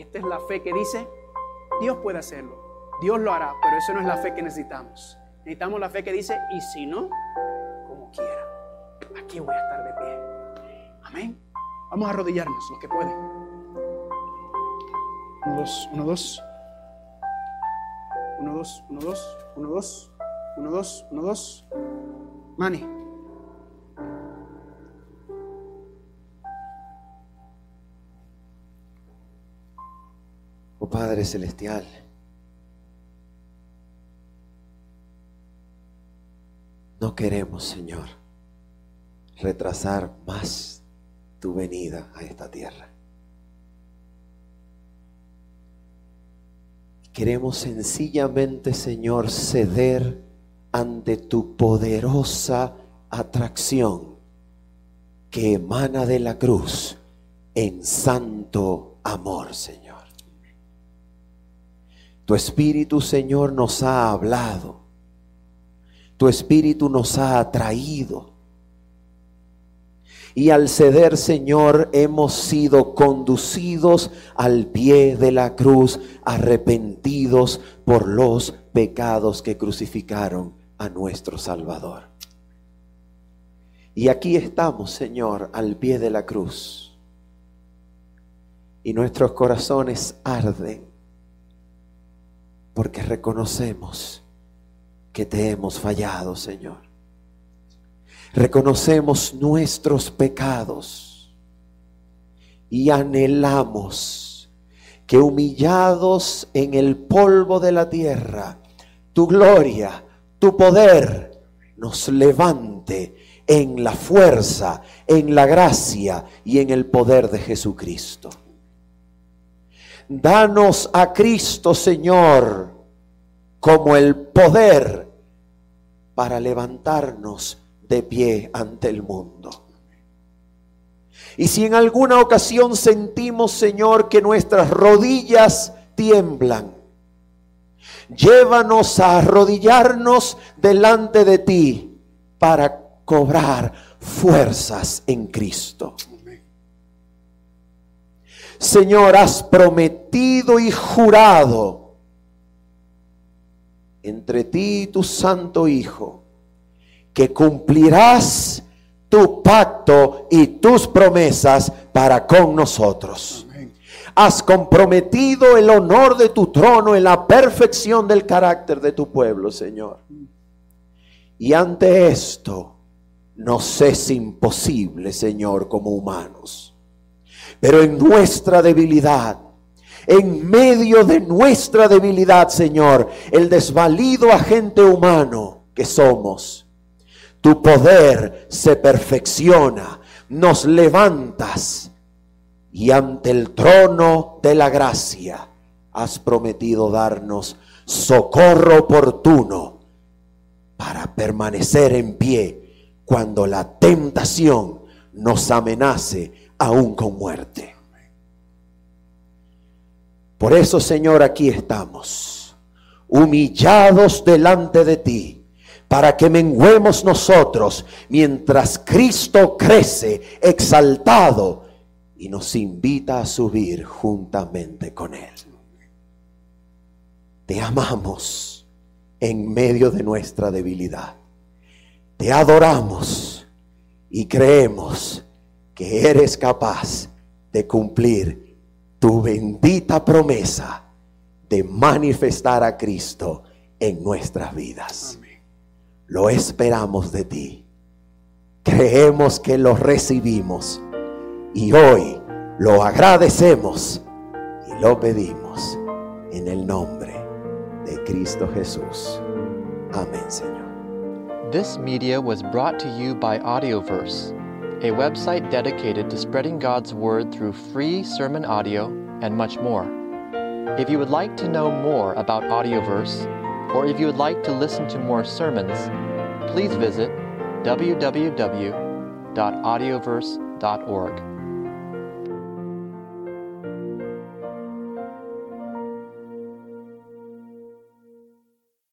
esta es la fe que dice, Dios puede hacerlo. Dios lo hará, pero eso no es la fe que necesitamos. Necesitamos la fe que dice, y si no, como quiera. Aquí voy a estar de pie. Amén. Vamos a arrodillarnos, los que pueden. Uno, dos, uno, dos. Uno, dos, uno, dos, uno, dos, uno, dos, uno, dos. Mani. Padre Celestial, no queremos, Señor, retrasar más tu venida a esta tierra. Queremos sencillamente, Señor, ceder ante tu poderosa atracción que emana de la cruz en santo amor, Señor. Tu Espíritu, Señor, nos ha hablado. Tu Espíritu nos ha atraído. Y al ceder, Señor, hemos sido conducidos al pie de la cruz, arrepentidos por los pecados que crucificaron a nuestro Salvador. Y aquí estamos, Señor, al pie de la cruz. Y nuestros corazones arden porque reconocemos que te hemos fallado, Señor. Reconocemos nuestros pecados y anhelamos que humillados en el polvo de la tierra, tu gloria, tu poder nos levante en la fuerza, en la gracia y en el poder de Jesucristo. Danos a Cristo, Señor, como el poder para levantarnos de pie ante el mundo. Y si en alguna ocasión sentimos, Señor, que nuestras rodillas tiemblan, llévanos a arrodillarnos delante de ti para cobrar fuerzas en Cristo. Señor, has prometido y jurado entre ti y tu santo Hijo que cumplirás tu pacto y tus promesas para con nosotros. Has comprometido el honor de tu trono en la perfección del carácter de tu pueblo, Señor. Y ante esto nos es imposible, Señor, como humanos. Pero en nuestra debilidad, en medio de nuestra debilidad, Señor, el desvalido agente humano que somos, tu poder se perfecciona, nos levantas y ante el trono de la gracia has prometido darnos socorro oportuno para permanecer en pie cuando la tentación nos amenace aún con muerte. Por eso, Señor, aquí estamos, humillados delante de ti, para que menguemos nosotros mientras Cristo crece exaltado y nos invita a subir juntamente con Él. Te amamos en medio de nuestra debilidad. Te adoramos y creemos que eres capaz de cumplir tu bendita promesa de manifestar a Cristo en nuestras vidas. Lo esperamos de ti. Creemos que lo recibimos y hoy lo agradecemos y lo pedimos en el nombre de Cristo Jesús. Amén, Señor. This media was brought to you by Audioverse, a website dedicated to spreading God's Word through free sermon audio and much more. If you would like to know more about Audioverse, or if you would like to listen to more sermons, please visit www.audioverse.org.